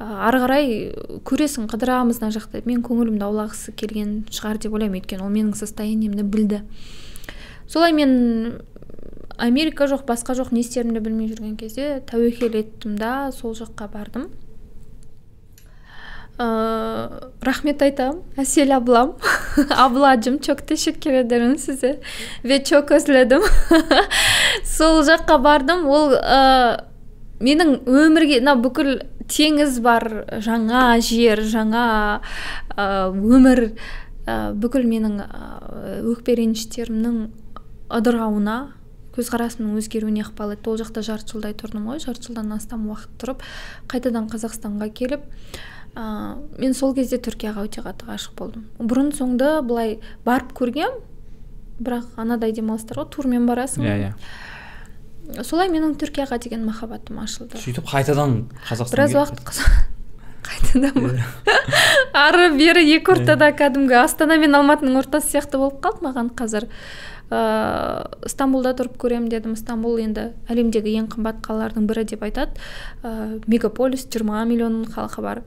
ары қарай көресің қыдырамыз мына жақта. Мен көңілімді аулағысы келген шығар деп ойлаймын. Өйткені ол менің состояниемді білді. Солай мен америка жоқ басқа жоқ не істерімді білмей жүрген кезде тәуекел еттім да сол жаққа бардым. Ә, рахмет айтамын әсел аблам абладжым teşekkür ederim size ve çok özledim. Сол жаққа бардым. Ол ә, менің өмірге мына бүкіл теңіз бар жаңа жер жаңа өмір бүкіл менің өкпе реніштерімнің ыдырауына көзқарасымның өзгеруіне ықпал етті. Ол жақта жарты жылдай тұрдым ғой. Жарты жылдан астам уақыт тұрып қайтадан қазақстанға келіп ә, мен сол кезде түркияға өте қатты ғашық болдым. Бұрын соңды былай барып көргем бірақ анадай демалыстар ғой турмен барасың. Иә иә. Солай менің түркияға деген махаббатым ашылды. Сөйтіп қайтадан қазақстанға біраз уақыт қайтадан ба? Ары бері екі ортада кәдімгі астана мен алматының ортасы сияқты болып қалды маған қазір. Ыыы стамбулда тұрып көремін дедім. Стамбул енді әлемдегі ең қымбат қалалардың бірі деп айтады. Ыыы мегаполис жиырма миллион халқы бар.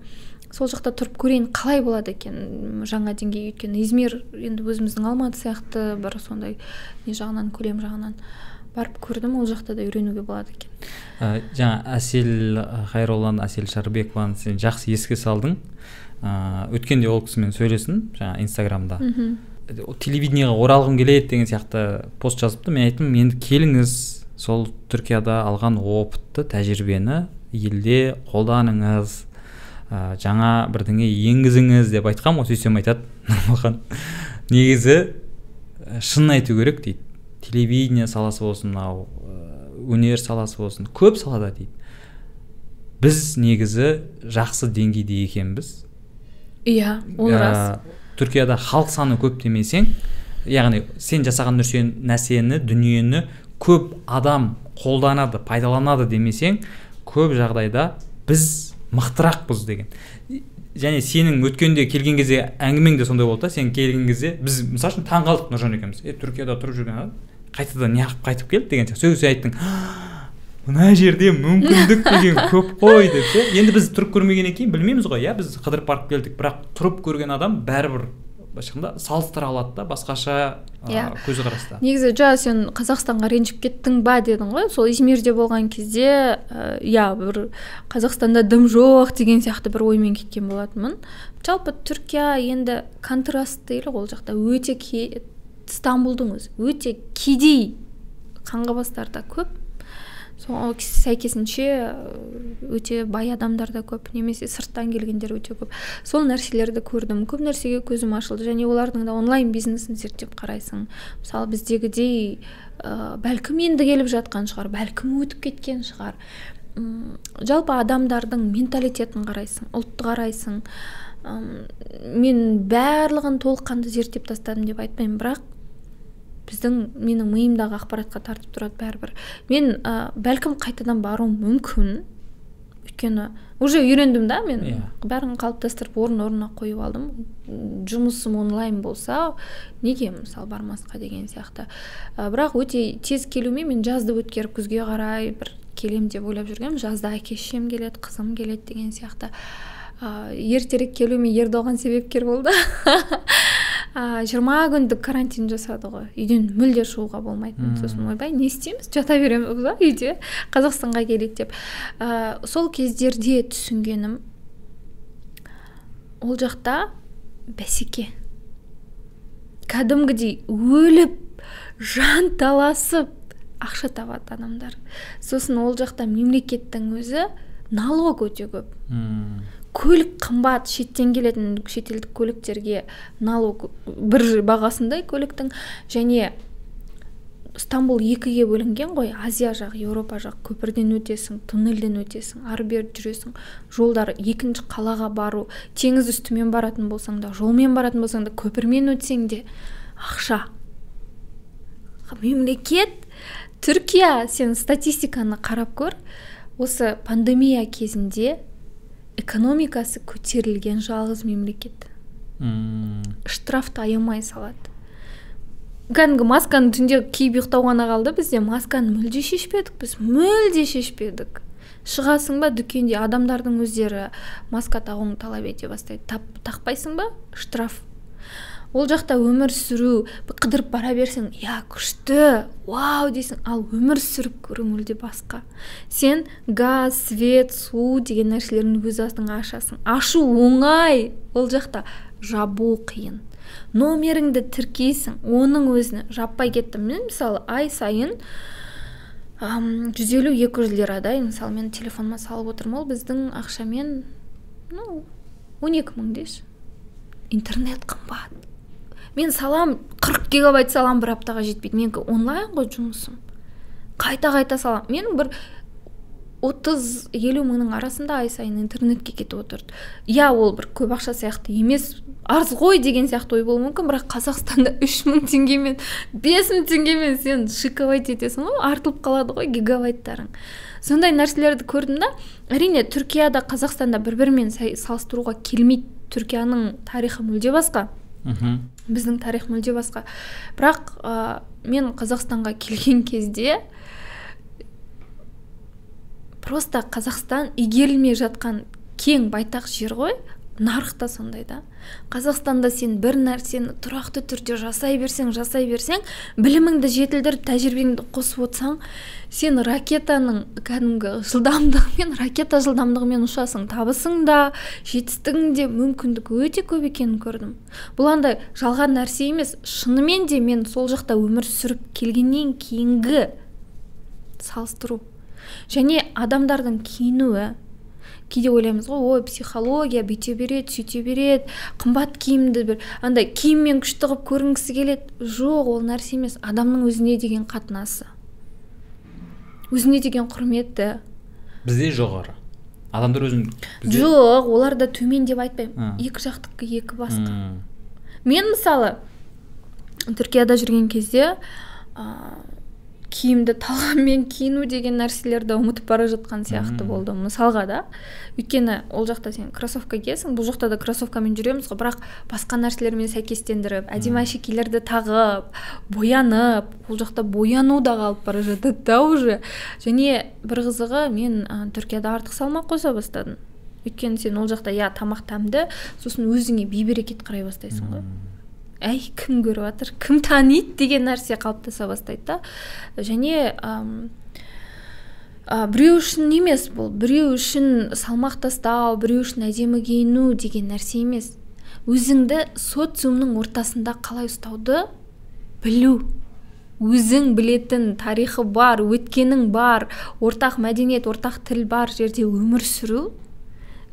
Сол жақта тұрып көрейін қалай болады екен? Жаңа деңгей өйткені. Измир енді өзіміздің алматы сияқты бір сондай не жағынан көлем жағынан. Барып көрдім ол жақта да үйренуге болады екен. Ә, жаңа әсел хайролланы әсел шарбекованы сен жақсы еске салдың. Ә, өткенде ол кісімен сөйлестім жаңа инстаграмда. Мхм. Телевидениеға оралғым келеді деген сияқты пост жазыпты. Мен айттым енді келіңіз сол түркияда алған опытты тәжірибені елде қолданыңыз. Ә, жаңа бірдеңе енгізіңіз деп айтқанмын ғой. Сөйтсем айтады негізі ә, шынын айту керек дейді. Телевидение саласы болсын мынау ә, өнер саласы болсын көп салада дейді. Біз негізі жақсы деңгейде екенбіз. Иә ол рас. Ә, түркияда халық саны көп демесең яғни сен жасаған нәрсені, нәрсені дүниені көп адам қолданады пайдаланады демесең көп жағдайда біз мықтырақпыз деген. Және сенің өткенде келген кезде әңгімең де сондай болды да сен келген кезде біз мысалы үшін таң қалдық нұржан екеуміз. Е түркияда тұрып жүрген адам қайтадан неғып қайтып келді деген сияқты. Сол кезде айттың мына жерде мүмкіндік деген көп қой деп ше. Енді біз тұрып көрмегеннен кейін білмейміз ғой иә біз қыдырып барып келдік бірақ тұрып көрген адам бәрібір былайша айтқанда салыстыра алады да басқаша Иә. көзқараста. Негізі жаңа сен қазақстанға ренжіп кеттің ба? дедің ғой. Сол измирде болған кезде иә бір қазақстанда дым жоқ деген сияқты бір оймен кеткен болатынмын. Жалпы түркия енді контраст дейді ғой ол жақта. Өте. Стамбулдың өзі. Өте кедей қаңғыбастар да көп. Сол сәйкесінше өте бай адамдар да көп немесе сырттан келгендер өте көп. Сол нәрселерді көрдім. Көп нәрсеге көзім ашылды. Және олардың да онлайн бизнесін зерттеп қарайсың. Мысалы біздегідей ә, бәлкім енді келіп жатқан шығар бәлкім өтіп кеткен шығар. М, жалпы адамдардың менталитетін қарайсың ұлтты қарайсың. М, мен барлығын толыққанды зерттеп тастадым деп айтпаймын. Бірақ біздің менің миымдағы ақпаратқа тартып тұрады бәрібір. Мен ә, бәлкім қайтадан баруым мүмкін. Өйткені уже үйрендім да мен. Иә. бәрін қалыптастырып орын орнына қойып алдым. Жұмысым онлайн болса неге мысалы бармасқа деген сияқты. Ә, бірақ өте тез келуіме мен жазды өткеріп күзге қарай бір келем деп ойлап жүргенмін. Жазда әке шешем келеді қызым келеді деген сияқты. Ә, ертерек келуіме ердоған себепкер болды. жиырма күндік карантин жасады ғой. Үйден мүлде шығуға болмайтын сосын ойбай не істейміз жата береміз. Ба үйде қазақстанға келейік деп. Ә, сол кездерде түсінгенім ол жақта бәсеке. Кәдімгідей өліп жан таласып ақша табады адамдар. Сосын ол жақта мемлекеттің өзі налог өте көп. Көлік қымбат шеттен келетін шетелдік көліктерге налог бір бағасындай көліктің. Және стамбул екіге бөлінген ғой азия жақ еуропа жақ көпірден өтесің туннельден өтесің ары бері жүресің. Жолдар екінші қалаға бару теңіз үстімен баратын болсаң да жолмен баратын болсаң да көпірмен өтсең де ақша. Мемлекет түркия сен статистиканы қарап көр. Осы пандемия кезінде экономикасы көтерілген жалғыз мемлекет. Мм. штрафты аямай салады. Кәдімгі масканы түнде киіп ұйықтау ғана қалды бізде масканы мүлде шешпедік біз мүлде шешпедік. Шығасың ба дүкенде адамдардың өздері маска тағуыңды талап ете бастайды. Тақпайсың ба? Штраф ол жақта өмір сүру қыдырып бара берсең иә күшті вау! дейсің. Ал өмір сүріп көру мүлде басқа. Сен газ свет су деген нәрселердің өз астыңа ашасың. Ашу оңай! Ол жақта жабу қиын. Номеріңді тіркейсің. Оның өзіне жаппай кеттім. Мен мысалы ай сайын жүз елу екі жүз лирадай мысалы мен телефоныма салып отырмын. Ол біздің ақшамен ну он екі мың интернет қымбат. Мен салам 40 гигабайт салам бір аптаға жетпейді. Менікі онлайн ғой жұмысым. Қайта қайта салам. Мен бір отыз елу мыңның арасында ай сайын интернетке кетіп отырды. Иә ол бір көп ақша сияқты емес арз ғой деген сияқты ой болуы мүмкін бірақ қазақстанда үш мың теңгемен бес мың теңгемен сен шиковать етесің ғой артылып қалады ғой гигабайттарың. Сондай нәрселерді көрдім да әрине түркияда қазақстанда бір бірімен салыстыруға келмейді. Түркияның тарихы мүлде басқа. Мхм. Біздің тарих мүлде басқа. Бірақ ә, мен қазақстанға келген кезде просто қазақстан игерілмей жатқан кең байтақ жер ғой. Нарық та сондай да. Қазақстанда сен бір нәрсені тұрақты түрде жасай берсең жасай берсең біліміңді жетілдіріп тәжірибеңді қосып отырсаң сен ракетаның кәдімгі жылдамдығымен ракета жылдамдығымен ұшасың табысың да жетістігің де мүмкіндік өте көп екенін көрдім. Бұл андай жалған нәрсе емес шынымен де мен сол жақта өмір сүріп келгеннен кейінгі салыстыру және адамдардың киінуі кейде ойлаймыз ғой ой психология бүйте береді сөйте береді қымбат киімді бір андай киіммен күшті қылып көрінгісі келеді. Жоқ ол нәрсе емес адамның өзіне деген қатынасы. Өзіне деген құрметі. Бізде жоғары. Адамдар өзін бізде... жоқ оларда төмен деп айтпаймын. Екі жақтікі екі басқа мен мысалы түркияда жүрген кезде киімді талғаммен киіну деген нәрселерді ұмытып бара жатқан сияқты болды мысалға да. Өйткені ол жақта сен кроссовка киесің бұл жақта да кроссовкамен жүреміз ғой бірақ басқа нәрселермен сәйкестендіріп әдемі әшекейлерді тағып боянып ол жақта бояну да қалып бара жатады да уже. Және бір қызығы мен ә, түркияда артық салмақ қоса бастадым. Өйткені сен ол жақта иә тамақ дәмді сосын өзіңе бейберекет қарай бастайсың ғой. Әй кім көріп жатыр? Кім таниды деген нәрсе қалыптаса бастайды да. Және әм, біреу үшін емес бұл. Біреу үшін салмақ тастау біреу үшін әдемі киіну деген нәрсе емес. Өзіңді социумның ортасында қалай ұстауды білу. Өзің білетін тарихы бар өткенің бар ортақ мәдениет ортақ тіл бар жерде өмір сүру.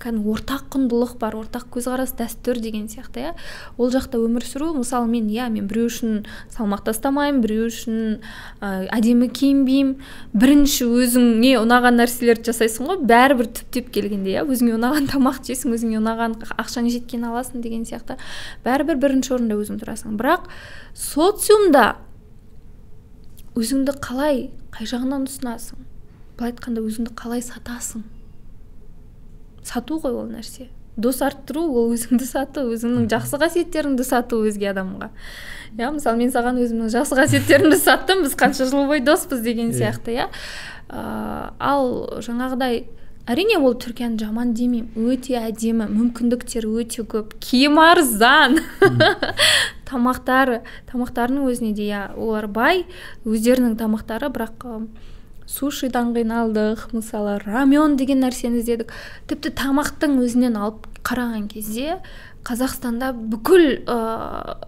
Кәдімгі ортақ құндылық бар ортақ көзқарас дәстүр деген сияқты иә. Ол жақта өмір сүру мысалы мен иә мен біреу үшін салмақ тастамаймын біреу үшін ә, әдемі киінбеймін. Бірінші өзіңе ұнаған нәрселерді жасайсың ғой бәрібір түптеп келгенде иә. Өзіңе ұнаған тамақ жейсің өзіңе ұнаған ақшаң жеткен аласың деген сияқты. Бәрібір бірінші орында өзің тұрасың. Бірақ социумда өзіңді қалай қай жағынан ұсынасың? Былай айтқанда өзіңді қалай сатасың? Сату ғой ол нәрсе. Дос арттыру ол өзіңді сату өзіңнің жақсы қасиеттеріңді сату өзге адамға. Иә мысалы мен саған өзімнің жақсы қасиеттерімді саттым біз қанша жыл бойы доспыз деген иә. сияқты иә ал жаңағыдай әрине ол түркияны жаман демеймін өте әдемі мүмкіндіктері өте көп. Киім арзан тамақтары тамақтарының өзіне де иә олар бай өздерінің тамақтары бірақ сушидан қиналдық мысалы рамен деген нәрсені іздедік. Тіпті тамақтың өзінен алып қараған кезде қазақстанда бүкіл ә,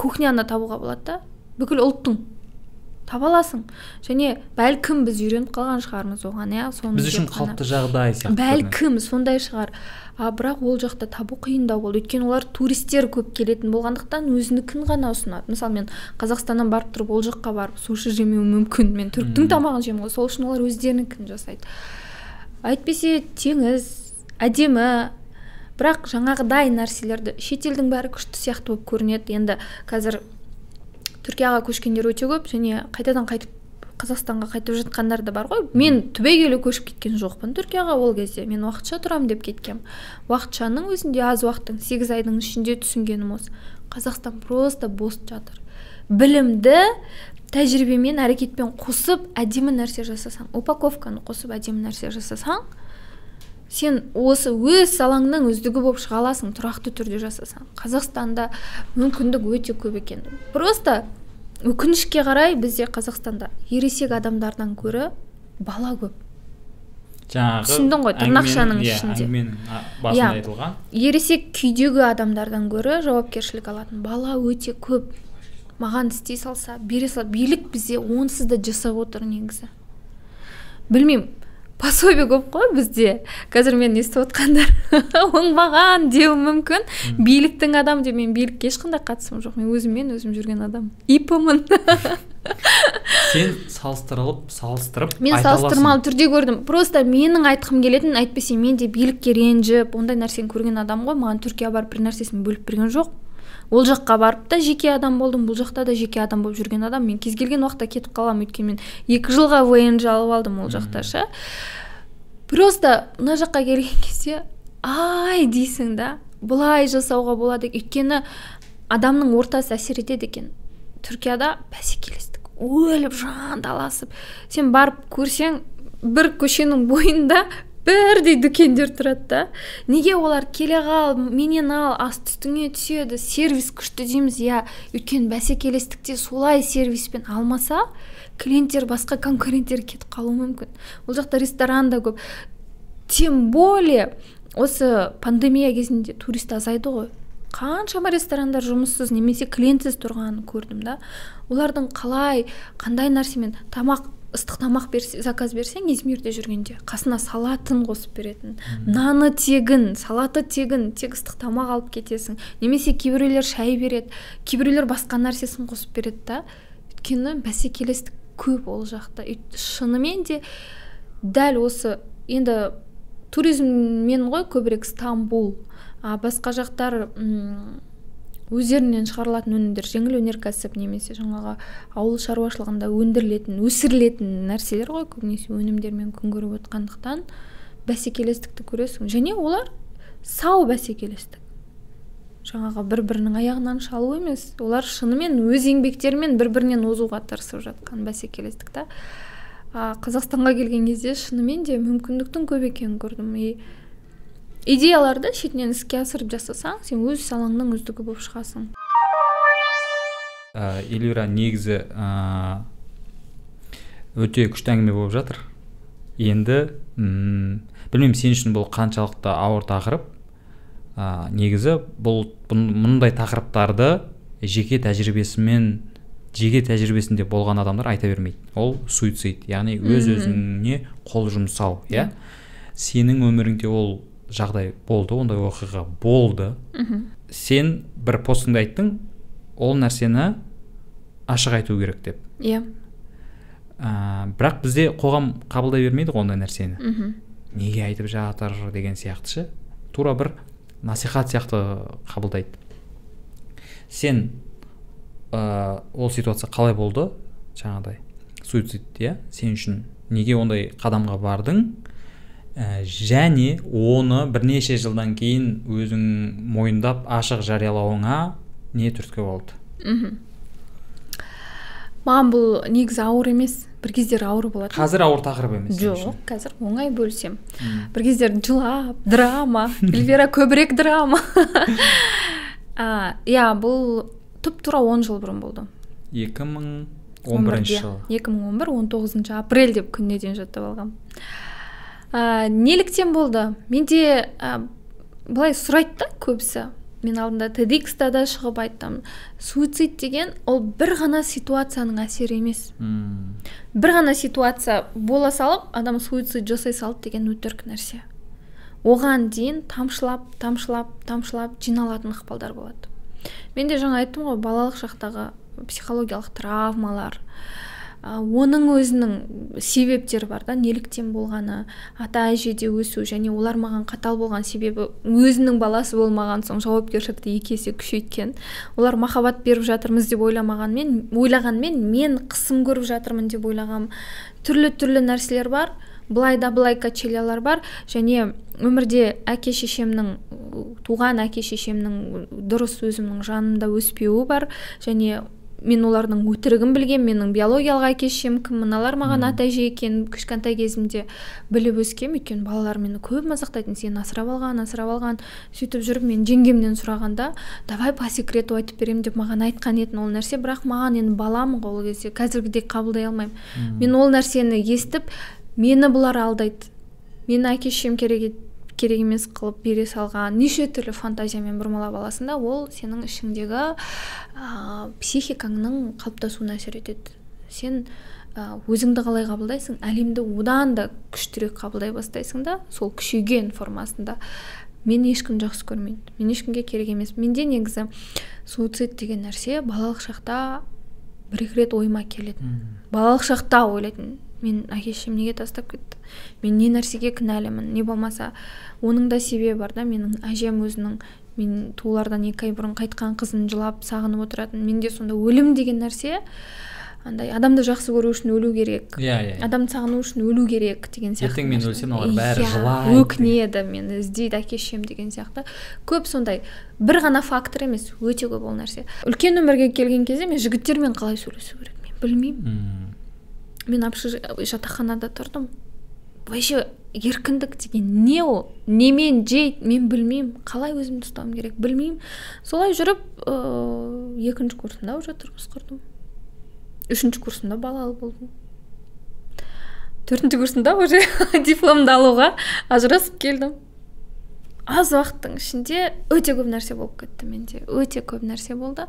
кухняны табуға болады да. Бүкіл ұлттың. Таба аласың. Және бәлкім біз үйреніп қалған шығармыз оған иә біз үшін қалыпты жағдай сияқты бәлкім сондай шығар. А бірақ ол жақта табу қиындау болды. Өйткені олар туристер көп келетін болғандықтан өзінікін ғана ұсынады. Мысалы мен қазақстаннан барып тұрып ол жаққа барып суши жемеуім мүмкін. Мен түріктің тамағын жеймін ғой. Сол үшін олар өздерінікін жасайды. Әйтпесе теңіз әдемі. Бірақ жаңағыдай нәрселерді шетелдің бәрі күшті сияқты болып көрінеді. Енді қазір түркияға көшкендер өте көп және қайтадан қайтып қазақстанға қайтып жатқандар да бар ғой. Мен түбегейлі көшіп кеткен жоқпын түркияға ол кезде. Мен уақытша тұрамын деп кеткем. Уақытшаның өзінде аз уақыттың сегіз айдың ішінде түсінгенім осы. Қазақстан просто бос жатыр. Білімді тәжірибемен әрекетпен қосып әдемі нәрсе жасасаң упаковканы қосып әдемі нәрсе жасасаң сен осы өз салаңның үздігі болып шыға аласың тұрақты түрде жасасаң. Қазақстанда мүмкіндік өте көп екен. Просто өкінішке қарай бізде қазақстанда ересек адамдардан гөрі бала көп. Жаңағы түсіндің ғой тырнақшаның иә, ішінде. басында иә. айтылған. Ересек күйдегі адамдардан гөрі жауапкершілік алатын бала өте көп. Маған істей салса бере сал билік бізде онсыз да жасап отыр негізі. Білмеймін пособие көп қой бізде. Қазір мен естіп отқандар оңбаған деуі мүмкін. Биліктің адамы деп мен билікке ешқандай қатысым жоқ. Мен өзіммен өзім жүрген адам ипмын сен салыстырылып салыстырып мен салыстырмалы түрде көрдім. Просто менің айтқым келетін әйтпесе мен де билікке ренжіп ондай нәрсені көрген адам ғой. Маған түркия барып бір нәрсесін бөліп берген жоқ. Ол жаққа барып та жеке адам болдым бұл жақта да жеке адам болып жүрген адам. Мен кез келген уақытта кетіп қаламын өйткені мен екі жылға внж алып алдым ол жақта ше. Просто мына жаққа келген кезде ай! дейсің да былай жасауға болады өйткені адамның ортасы әсер етеді екен. Түркияда бәсекелестік өліп жанталасып сен барып көрсең бір көшенің бойында бірдей дүкендер тұрады да. Неге олар келе қал менен ал асты үстіңе түседі сервис күшті дейміз. Иә өйткені бәсекелестікте солай сервиспен алмаса клиенттер басқа конкуренттер кетіп қалуы мүмкін. Ол жақта ресторан да көп. Тем более осы пандемия кезінде турист азайды ғой. Қаншама ресторандар жұмыссыз немесе клиентсіз тұрғанын көрдім да. Олардың қалай қандай нәрсемен тамақ ыстық тамақ берсе заказ берсең измирде жүргенде қасына салатын қосып беретін. Наны тегін салаты тегін тек ыстық тамақ алып кетесің. Немесе кейбіреулер шай береді кейбіреулер басқа нәрсесін қосып береді да. Өйткені бәсекелестік көп ол жақта. Шынымен де дәл осы енді туризммен ғой көбірек стамбул. А басқа жақтар өздерінен шығарылатын өнімдер жеңіл өнеркәсіп немесе жаңағы ауыл шаруашылығында өндірілетін өсірілетін нәрселер ғой көбінесе өнімдермен күн көріп отқандықтан бәсекелестікті көресің. Және олар сау бәсекелестік. Жаңағы бір бірінің аяғынан шалу емес олар шынымен өз еңбектерімен бір бірінен озуға тырысып жатқан бәсекелестік та. Қазақстанға келген кезде шынымен де мүмкіндіктің көп екенін көрдім. И идеяларды шетінен іске асырып жасасаң сен өз салаңның үздігі болып шығасың. Ә, эльвира негізі ә, өте күшті әңгіме болып жатыр. Енді м білмеймін сен үшін бұл қаншалықты ауыр тақырып. Ә, негізі бұл мұндай тақырыптарды жеке тәжірибесімен жеке тәжірибесінде болған адамдар айта бермейді. Ол суицид яғни өз өзіңе қол жұмсау иә? Сенің өміріңде ол жағдай болды ондай оқиға болды. Сен бір постыңда айттың ол нәрсені ашық айту керек деп. Иә. Ә, бірақ бізде қоғам қабылдай бермейді ғой ондай нәрсені. Мхм. Неге айтып жатыр деген сияқты ше? Тура бір насихат сияқты қабылдайды. Сен ә, ол ситуация қалай болды? Жаңағыдай суицид иә? Сен үшін неге ондай қадамға бардың? Ә, және оны бірнеше жылдан кейін өзің мойындап ашық жариялауыңа не түрткі болды? Мхм. Маған бұл негізі ауыр емес бір кездері ауыр болатын. Қазір ауыр тақырып емес жоқ қазір оңай бөлсем бір кездері жылап драма эльвира көбірек драма. Иә бұл тұп тура он жыл бұрын болды. 2011 жылы. Екі мың он бір он тоғызыншы апрель деп күніне дейін жаттап алғанмын ә, неліктен болды. Менде ә, былай сұрайды да көбісі. Мен алдында тедикста да шығып айттым. Суицид деген ол бір ғана ситуацияның әсері емес. М. бір ғана ситуация бола салып адам суицид жасай салды деген өтірік нәрсе. Оған дейін тамшылап тамшылап тамшылап жиналатын ықпалдар болады. Мен де жаңа айттым ғой балалық шақтағы психологиялық травмалар. Оның өзінің себептері бар да неліктен болғаны ата әжеде өсу және олар маған қатал болған себебі өзінің баласы болмаған соң жауапкершілікті екі есе күшейткен. Олар махаббат беріп жатырмыз деп ойламағанмен ойлағанмен мен қысым көріп жатырмын деп ойлағам. Түрлі түрлі нәрселер бар былай да былай качелялар бар және өмірде әке шешемнің туған әке шешемнің дұрыс өзімнің жанымда өспеуі бар және мен олардың өтірігін білгем менің биологиялық әке шешем кім мыналар маған ата әже екенін кішкентай кезімде біліп өскем. Өйткені балалар мені көп мазақтайтын сені асырап алған асырап алған. Сөйтіп жүріп мен жеңгемнен сұрағанда давай по секрету айтып беремін деп маған айтқан етін ол нәрсе. Бірақ маған енді баламын ғой ол кезде қазіргідей қабылдай алмаймын. Мен ол нәрсені естіп мені бұлар алдайды. Мені әке шешем керек ет- керек емес қылып бере салған неше түрлі фантазиямен бұрмалап аласың да ол сенің ішіңдегі ә, психикаңның қалыптасуына әсер етеді. Сен ә, өзіңді қалай қабылдайсың? Әлемді одан да күштірек қабылдай бастайсың да сол күшейген формасында. Мен ешкім жақсы көрмейді мен ешкімге керек емес. Менде негізі суицид деген нәрсе балалық шақта бір екі рет ойыма келеді балалық шақта ойлайтын мен әке шешем неге тастап кетті? мен не нәрсеге кінәлімін? не болмаса оның да себебі бар да менің әжем өзінің мен туылардан екі ай бұрын қайтқан қызын жылап сағынып отыратын. Менде сонда өлім деген нәрсе андай адамды жақсы көру үшін өлу керек иә иә адамды сағыну үшін өлу керек деген сияқты ертең мен өлсем олар бәрі Иә, жылайды. өкінеді мені іздейді әке шешем деген сияқты. Көп сондай бір ғана фактор емес өте көп ол нәрсе. Үлкен өмірге келген кезде мен жігіттермен қалай сөйлесу керек мен білмеймін. М, мен жатақханада тұрдым. Вообще еркіндік деген не ол? Немен жейді мен білмеймін. Қалай өзімді ұстауым керек? Білмеймін. Солай жүріп ыыы екінші курсымда уже тұрмыс құрдым. Үшінші курсымда балалы болдым. Төртінші курсымда уже дипломды алуға ажырасып келдім. Аз уақыттың ішінде өте көп нәрсе болып кетті менде. Өте көп нәрсе болды.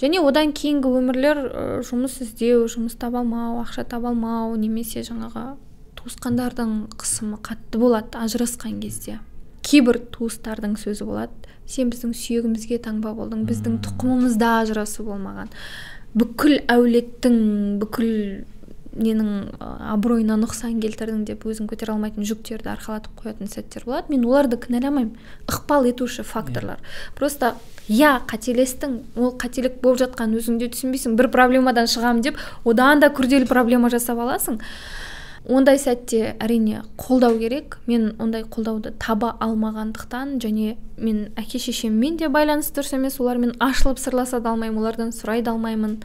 Және одан кейінгі өмірлер жұмыс іздеу жұмыс таба алмау ақша таба алмау немесе жаңағы туысқандардың қысымы қатты болады ажырасқан кезде. Кейбір туыстардың сөзі болады. Сен біздің сүйегімізге таңба болдың біздің тұқымымызда ажырасу болмаған. Бүкіл әулеттің бүкіл ненің абыройына нұқсан келтірдің деп өзін көтере алмайтын жүктерді арқалатып қоятын сәттер болады. Мен оларды кінәламаймын ықпал етуші факторлар. Просто иә қателестің ол қателік болып жатқан өзіңде түсінбейсің бір проблемадан шығамын деп одан да күрделі проблема жасап аласың. Ондай сәтте әрине қолдау керек. Мен ондай қолдауды таба алмағандықтан және мен әке шешеммен де байланыс дұрыс емес олармен ашылып сырласа да алмаймын олардан сұрай да алмаймын.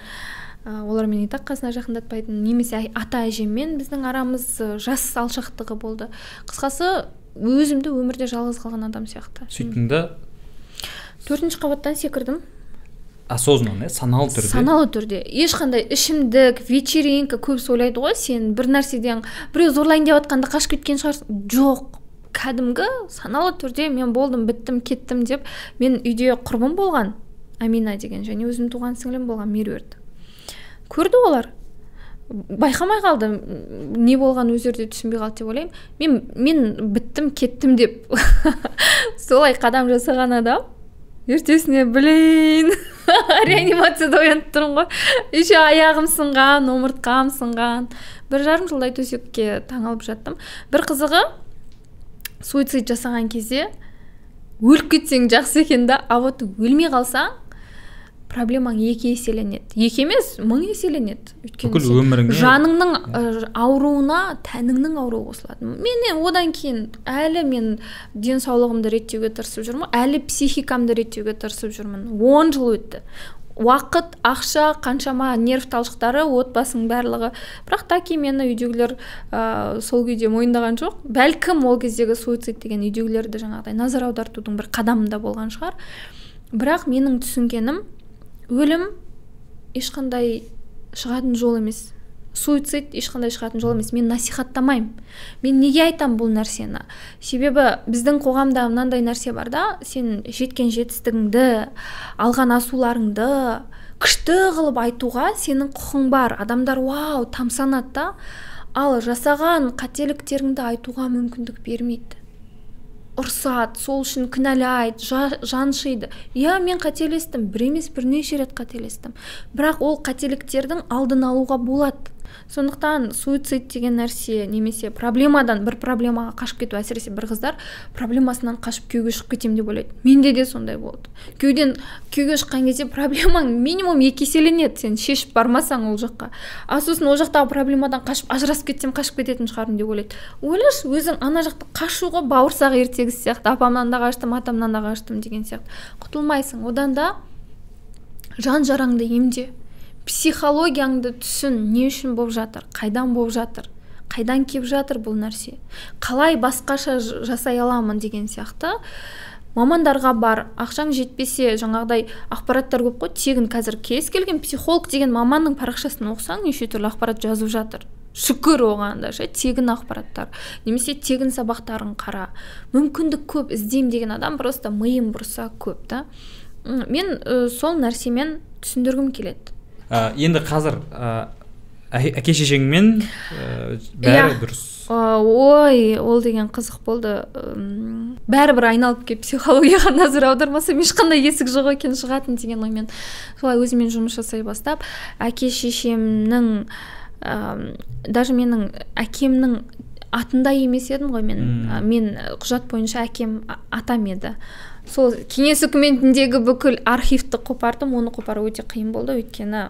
Олар мені и так қасына жақындатпайтын немесе ата әжеммен біздің арамыз жас алшақтығы болды. Қысқасы өзімді өмірде жалғыз қалған адам сияқты. Сөйттің да? Төртінші қабаттан секірдім. Осознанно иә? Саналы түрде. Саналы түрде. Ешқандай ішімдік вечеринка көбісі ойлайды ғой сен бір нәрседен біреу зорлайын деп жатқанда қашып кеткен шығарсың. Жоқ кәдімгі саналы түрде мен болдым біттім кеттім деп мен үйде құрбым болған. Амина деген және өзімнің туған сіңлім болған меруерт. Көрді олар. Байқамай қалды не болған өздері де түсінбей қалды деп ойлаймын. Мен мен біттім кеттім деп. Солай қадам жасаған адам ертесіне блин реанимацияда оянып тұрмын ғой. Еще аяғым сынған омыртқам сынған. Бір жарым жылдай төсекке таңылып жаттым. Бір қызығы суицид жасаған кезде өліп кетсең жақсы екен да а вот өлмей қалсаң проблемаң екі еселенеді. Екі емес мың еселенеді. Өйткені бүкіл өміріңе жаныңның ә, ауруына тәніңнің ауруы қосылады. Мен одан кейін әлі мен денсаулығымды реттеуге тырысып жүрмін әлі психикамды реттеуге тырысып жүрмін. Он жыл өтті. Уақыт ақша қаншама нерв талшықтары отбасының барлығы. Бірақ таки мені үйдегілер ә, сол күйде мойындаған жоқ. Бәлкім ол кездегі суицид деген үйдегілерді жаңағыдай назар аудартудың бір қадамында болған шығар. Бірақ менің түсінгенім өлім ешқандай шығатын жол емес. Суицид ешқандай шығатын жол емес. Мен насихаттамаймын. Мен неге айтамын бұл нәрсені? Себебі біздің қоғамда мынандай нәрсе бар да сен жеткен жетістігіңді алған асуларыңды күшті қылып айтуға сенің құқың бар. Адамдар вау тамсанады да ал жасаған қателіктеріңді айтуға мүмкіндік бермейді. Ұрсады сол үшін кінәлайды жа- жаншиды. Иә мен қателестім бір емес бірнеше рет қателестім. Бірақ ол қателіктердің алдын алуға болады. Сондықтан суицид деген нәрсе немесе проблемадан бір проблемаға қашып кету әсіресе бір қыздар проблемасынан қашып күйеуге шығып кетемін деп ойлайды. Менде де сондай болды. Күйеуден күйеуге шыққан кезде проблемаң минимум екі еселенеді. Сен шешіп бармасаң ол жаққа. А сосын ол жақтағы проблемадан қашып ажырасып кетсем қашып кететін шығармын деп ойлайды. Ойлашы өзің ана жақта қашу ғой бауырсақ ертегісі сияқты апамнан да қаштым атамнан да қаштым деген сияқты. Құтылмайсың. Одан да жан жараңды емде. Психологияңды түсін не үшін болып жатыр қайдан болып жатыр қайдан келіп жатыр бұл нәрсе? Қалай басқаша жасай аламын деген сияқты. Мамандарға бар ақшаң жетпесе жаңағыдай ақпараттар көп қой тегін қазір кез келген психолог деген маманның парақшасын оқысаң неше түрлі ақпарат жазып жатыр. Шүкір оған да ше тегін ақпараттар немесе тегін сабақтарын қара. Мүмкіндік көп іздеймін деген адам просто миын бұрса көп та. Мен сол нәрсемен түсіндіргім келеді. Ә, енді қазір ә, әке шешеңмен ә, бәрі Иә. дұрыс ой ол деген қызық болды М, бәрібір айналып келіп психологияға назар аудармасам ешқандай есік жоқ екен шығатын деген оймен солай өзіммен жұмыс жасай бастап әке шешемнің ам, даже менің әкемнің атында емес едім ғой мен. А, мен құжат бойынша әкем атам еді сол кеңес үкіметіндегі бүкіл архивті қопардым оны қопару өте қиын болды. Өйткені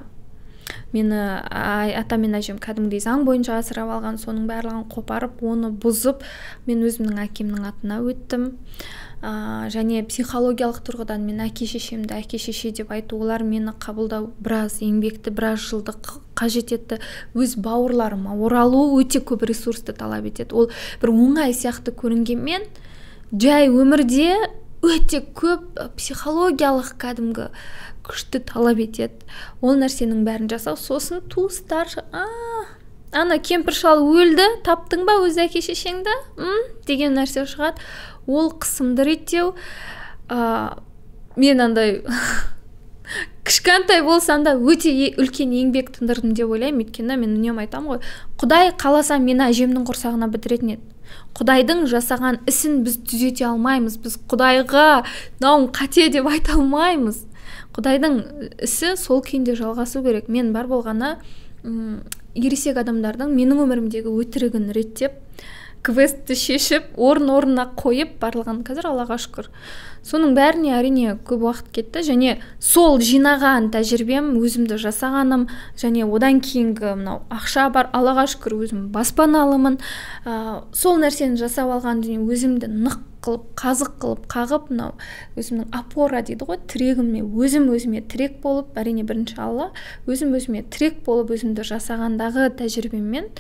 мені а- атам мен әжем кәдімгідей заң бойынша асырап алған соның барлығын қопарып оны бұзып мен өзімнің әкемнің атына өттім. Ә, және психологиялық тұрғыдан мен әке шешемді әке шеше деп айту олар мені қабылдау біраз еңбекті біраз жылды қажет етті. Өз бауырларыма оралу өте көп ресурсты талап етеді. Ол бір оңай сияқты көрінгенмен жай өмірде өте көп психологиялық кәдімгі күшті талап етеді. Ол нәрсенің бәрін жасау. Сосын туыстар а ана кемпір шал өлді таптың ба өз әке шешеңді м деген нәрсе шығады. Ол қысымды реттеу. Ә, мен андай кішкентай болсам да өте үлкен еңбек тындырдым деп ойлаймын. Өйткені мен үнемі айтамын ғой құдай қаласа мені әжемнің құрсағына бітіретін еді құдайдың жасаған ісін біз түзете алмаймыз біз құдайға мынауың қате деп айта алмаймыз. Құдайдың ісі сол күйінде жалғасу керек. Мен бар болғаны м, ересек адамдардың менің өмірімдегі өтірігін реттеп квестті шешіп орын орнына қойып барлығын қазір аллаға шүкір. Соның бәріне әрине көп уақыт кетті. Және сол жинаған тәжірибем өзімді жасағаным және одан кейінгі мынау ақша бар аллаға шүкір өзім баспаналымын. Ә, сол нәрсені жасап алған және өзімді нық қылып қазық қылып қағып мынау өзімнің опора дейді ғой тірегіме өзім өзіме тірек болып әрине бірінші алла өзім өзіме тірек болып өзімді жасағандағы тәжірибеммен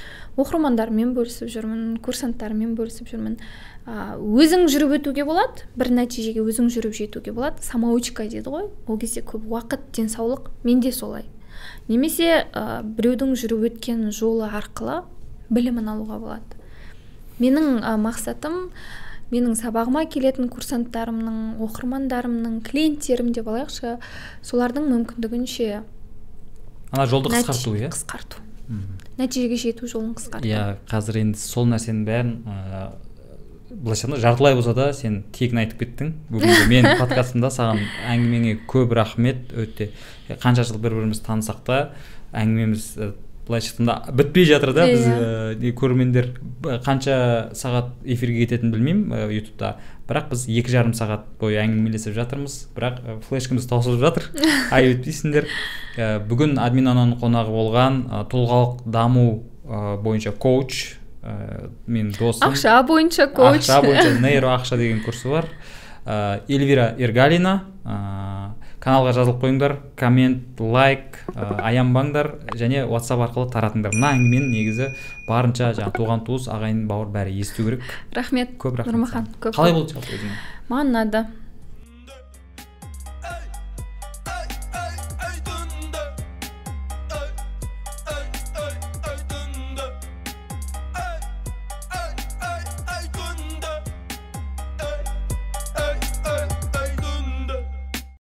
оқырмандарыммен бөлісіп жүрмін курсанттарыммен бөлісіп жүрмін. Өзің жүріп өтуге болады бір нәтижеге өзің жүріп жетуге болады. Самоучка дейді ғой. Ол кезде көп уақыт денсаулық менде солай. Немесе ә, біреудің жүріп өткен жолы арқылы білімін алуға болады. Менің ә, мақсатым менің сабағыма келетін курсанттарымның оқырмандарымның клиенттерім деп алайықшы солардың мүмкіндігінше ана жолды қысқарту иә? қысқарту. Нәтижеге жету жолын қысқарту. Иә қазір енді сол нәрсенің бәрін былайша айтқанда жартылай болса да сен тегін айтып кеттің. Бүгінгі мен подкастымда саған әңгімеңе көп рахмет. Өте қанша жыл бір бірімізді танысақ та әңгімеміз і, былайша айтқанда бітпей жатыр да біз ііі, көрермендер қанша сағат эфирге кететінін білмеймін і, ютубта. Бірақ біз екі жарым сағат бойы әңгімелесіп жатырмыз. Бірақ флешкамыз таусылып жатыр. Айып етпейсіңдер Ә, бүгін админ ананың қонағы болған ә, тұлғалық даму ә, бойынша коуч ә, менің досым ақша бойынша коуч. ақша бойынша нейро ақша деген курсы бар. Ә, эльвира ергалина ә, каналға жазылып қойыңдар коммент лайк ә, аянбаңдар және whatsapp арқылы таратыңдар. Мына әңгімені негізі барынша жаңағы туған туыс ағайын бауыр бәрі есту керек. Рахмет көп рахмет нұрмахан көп қалай болды жалпы өзіңе? Маған ұнады.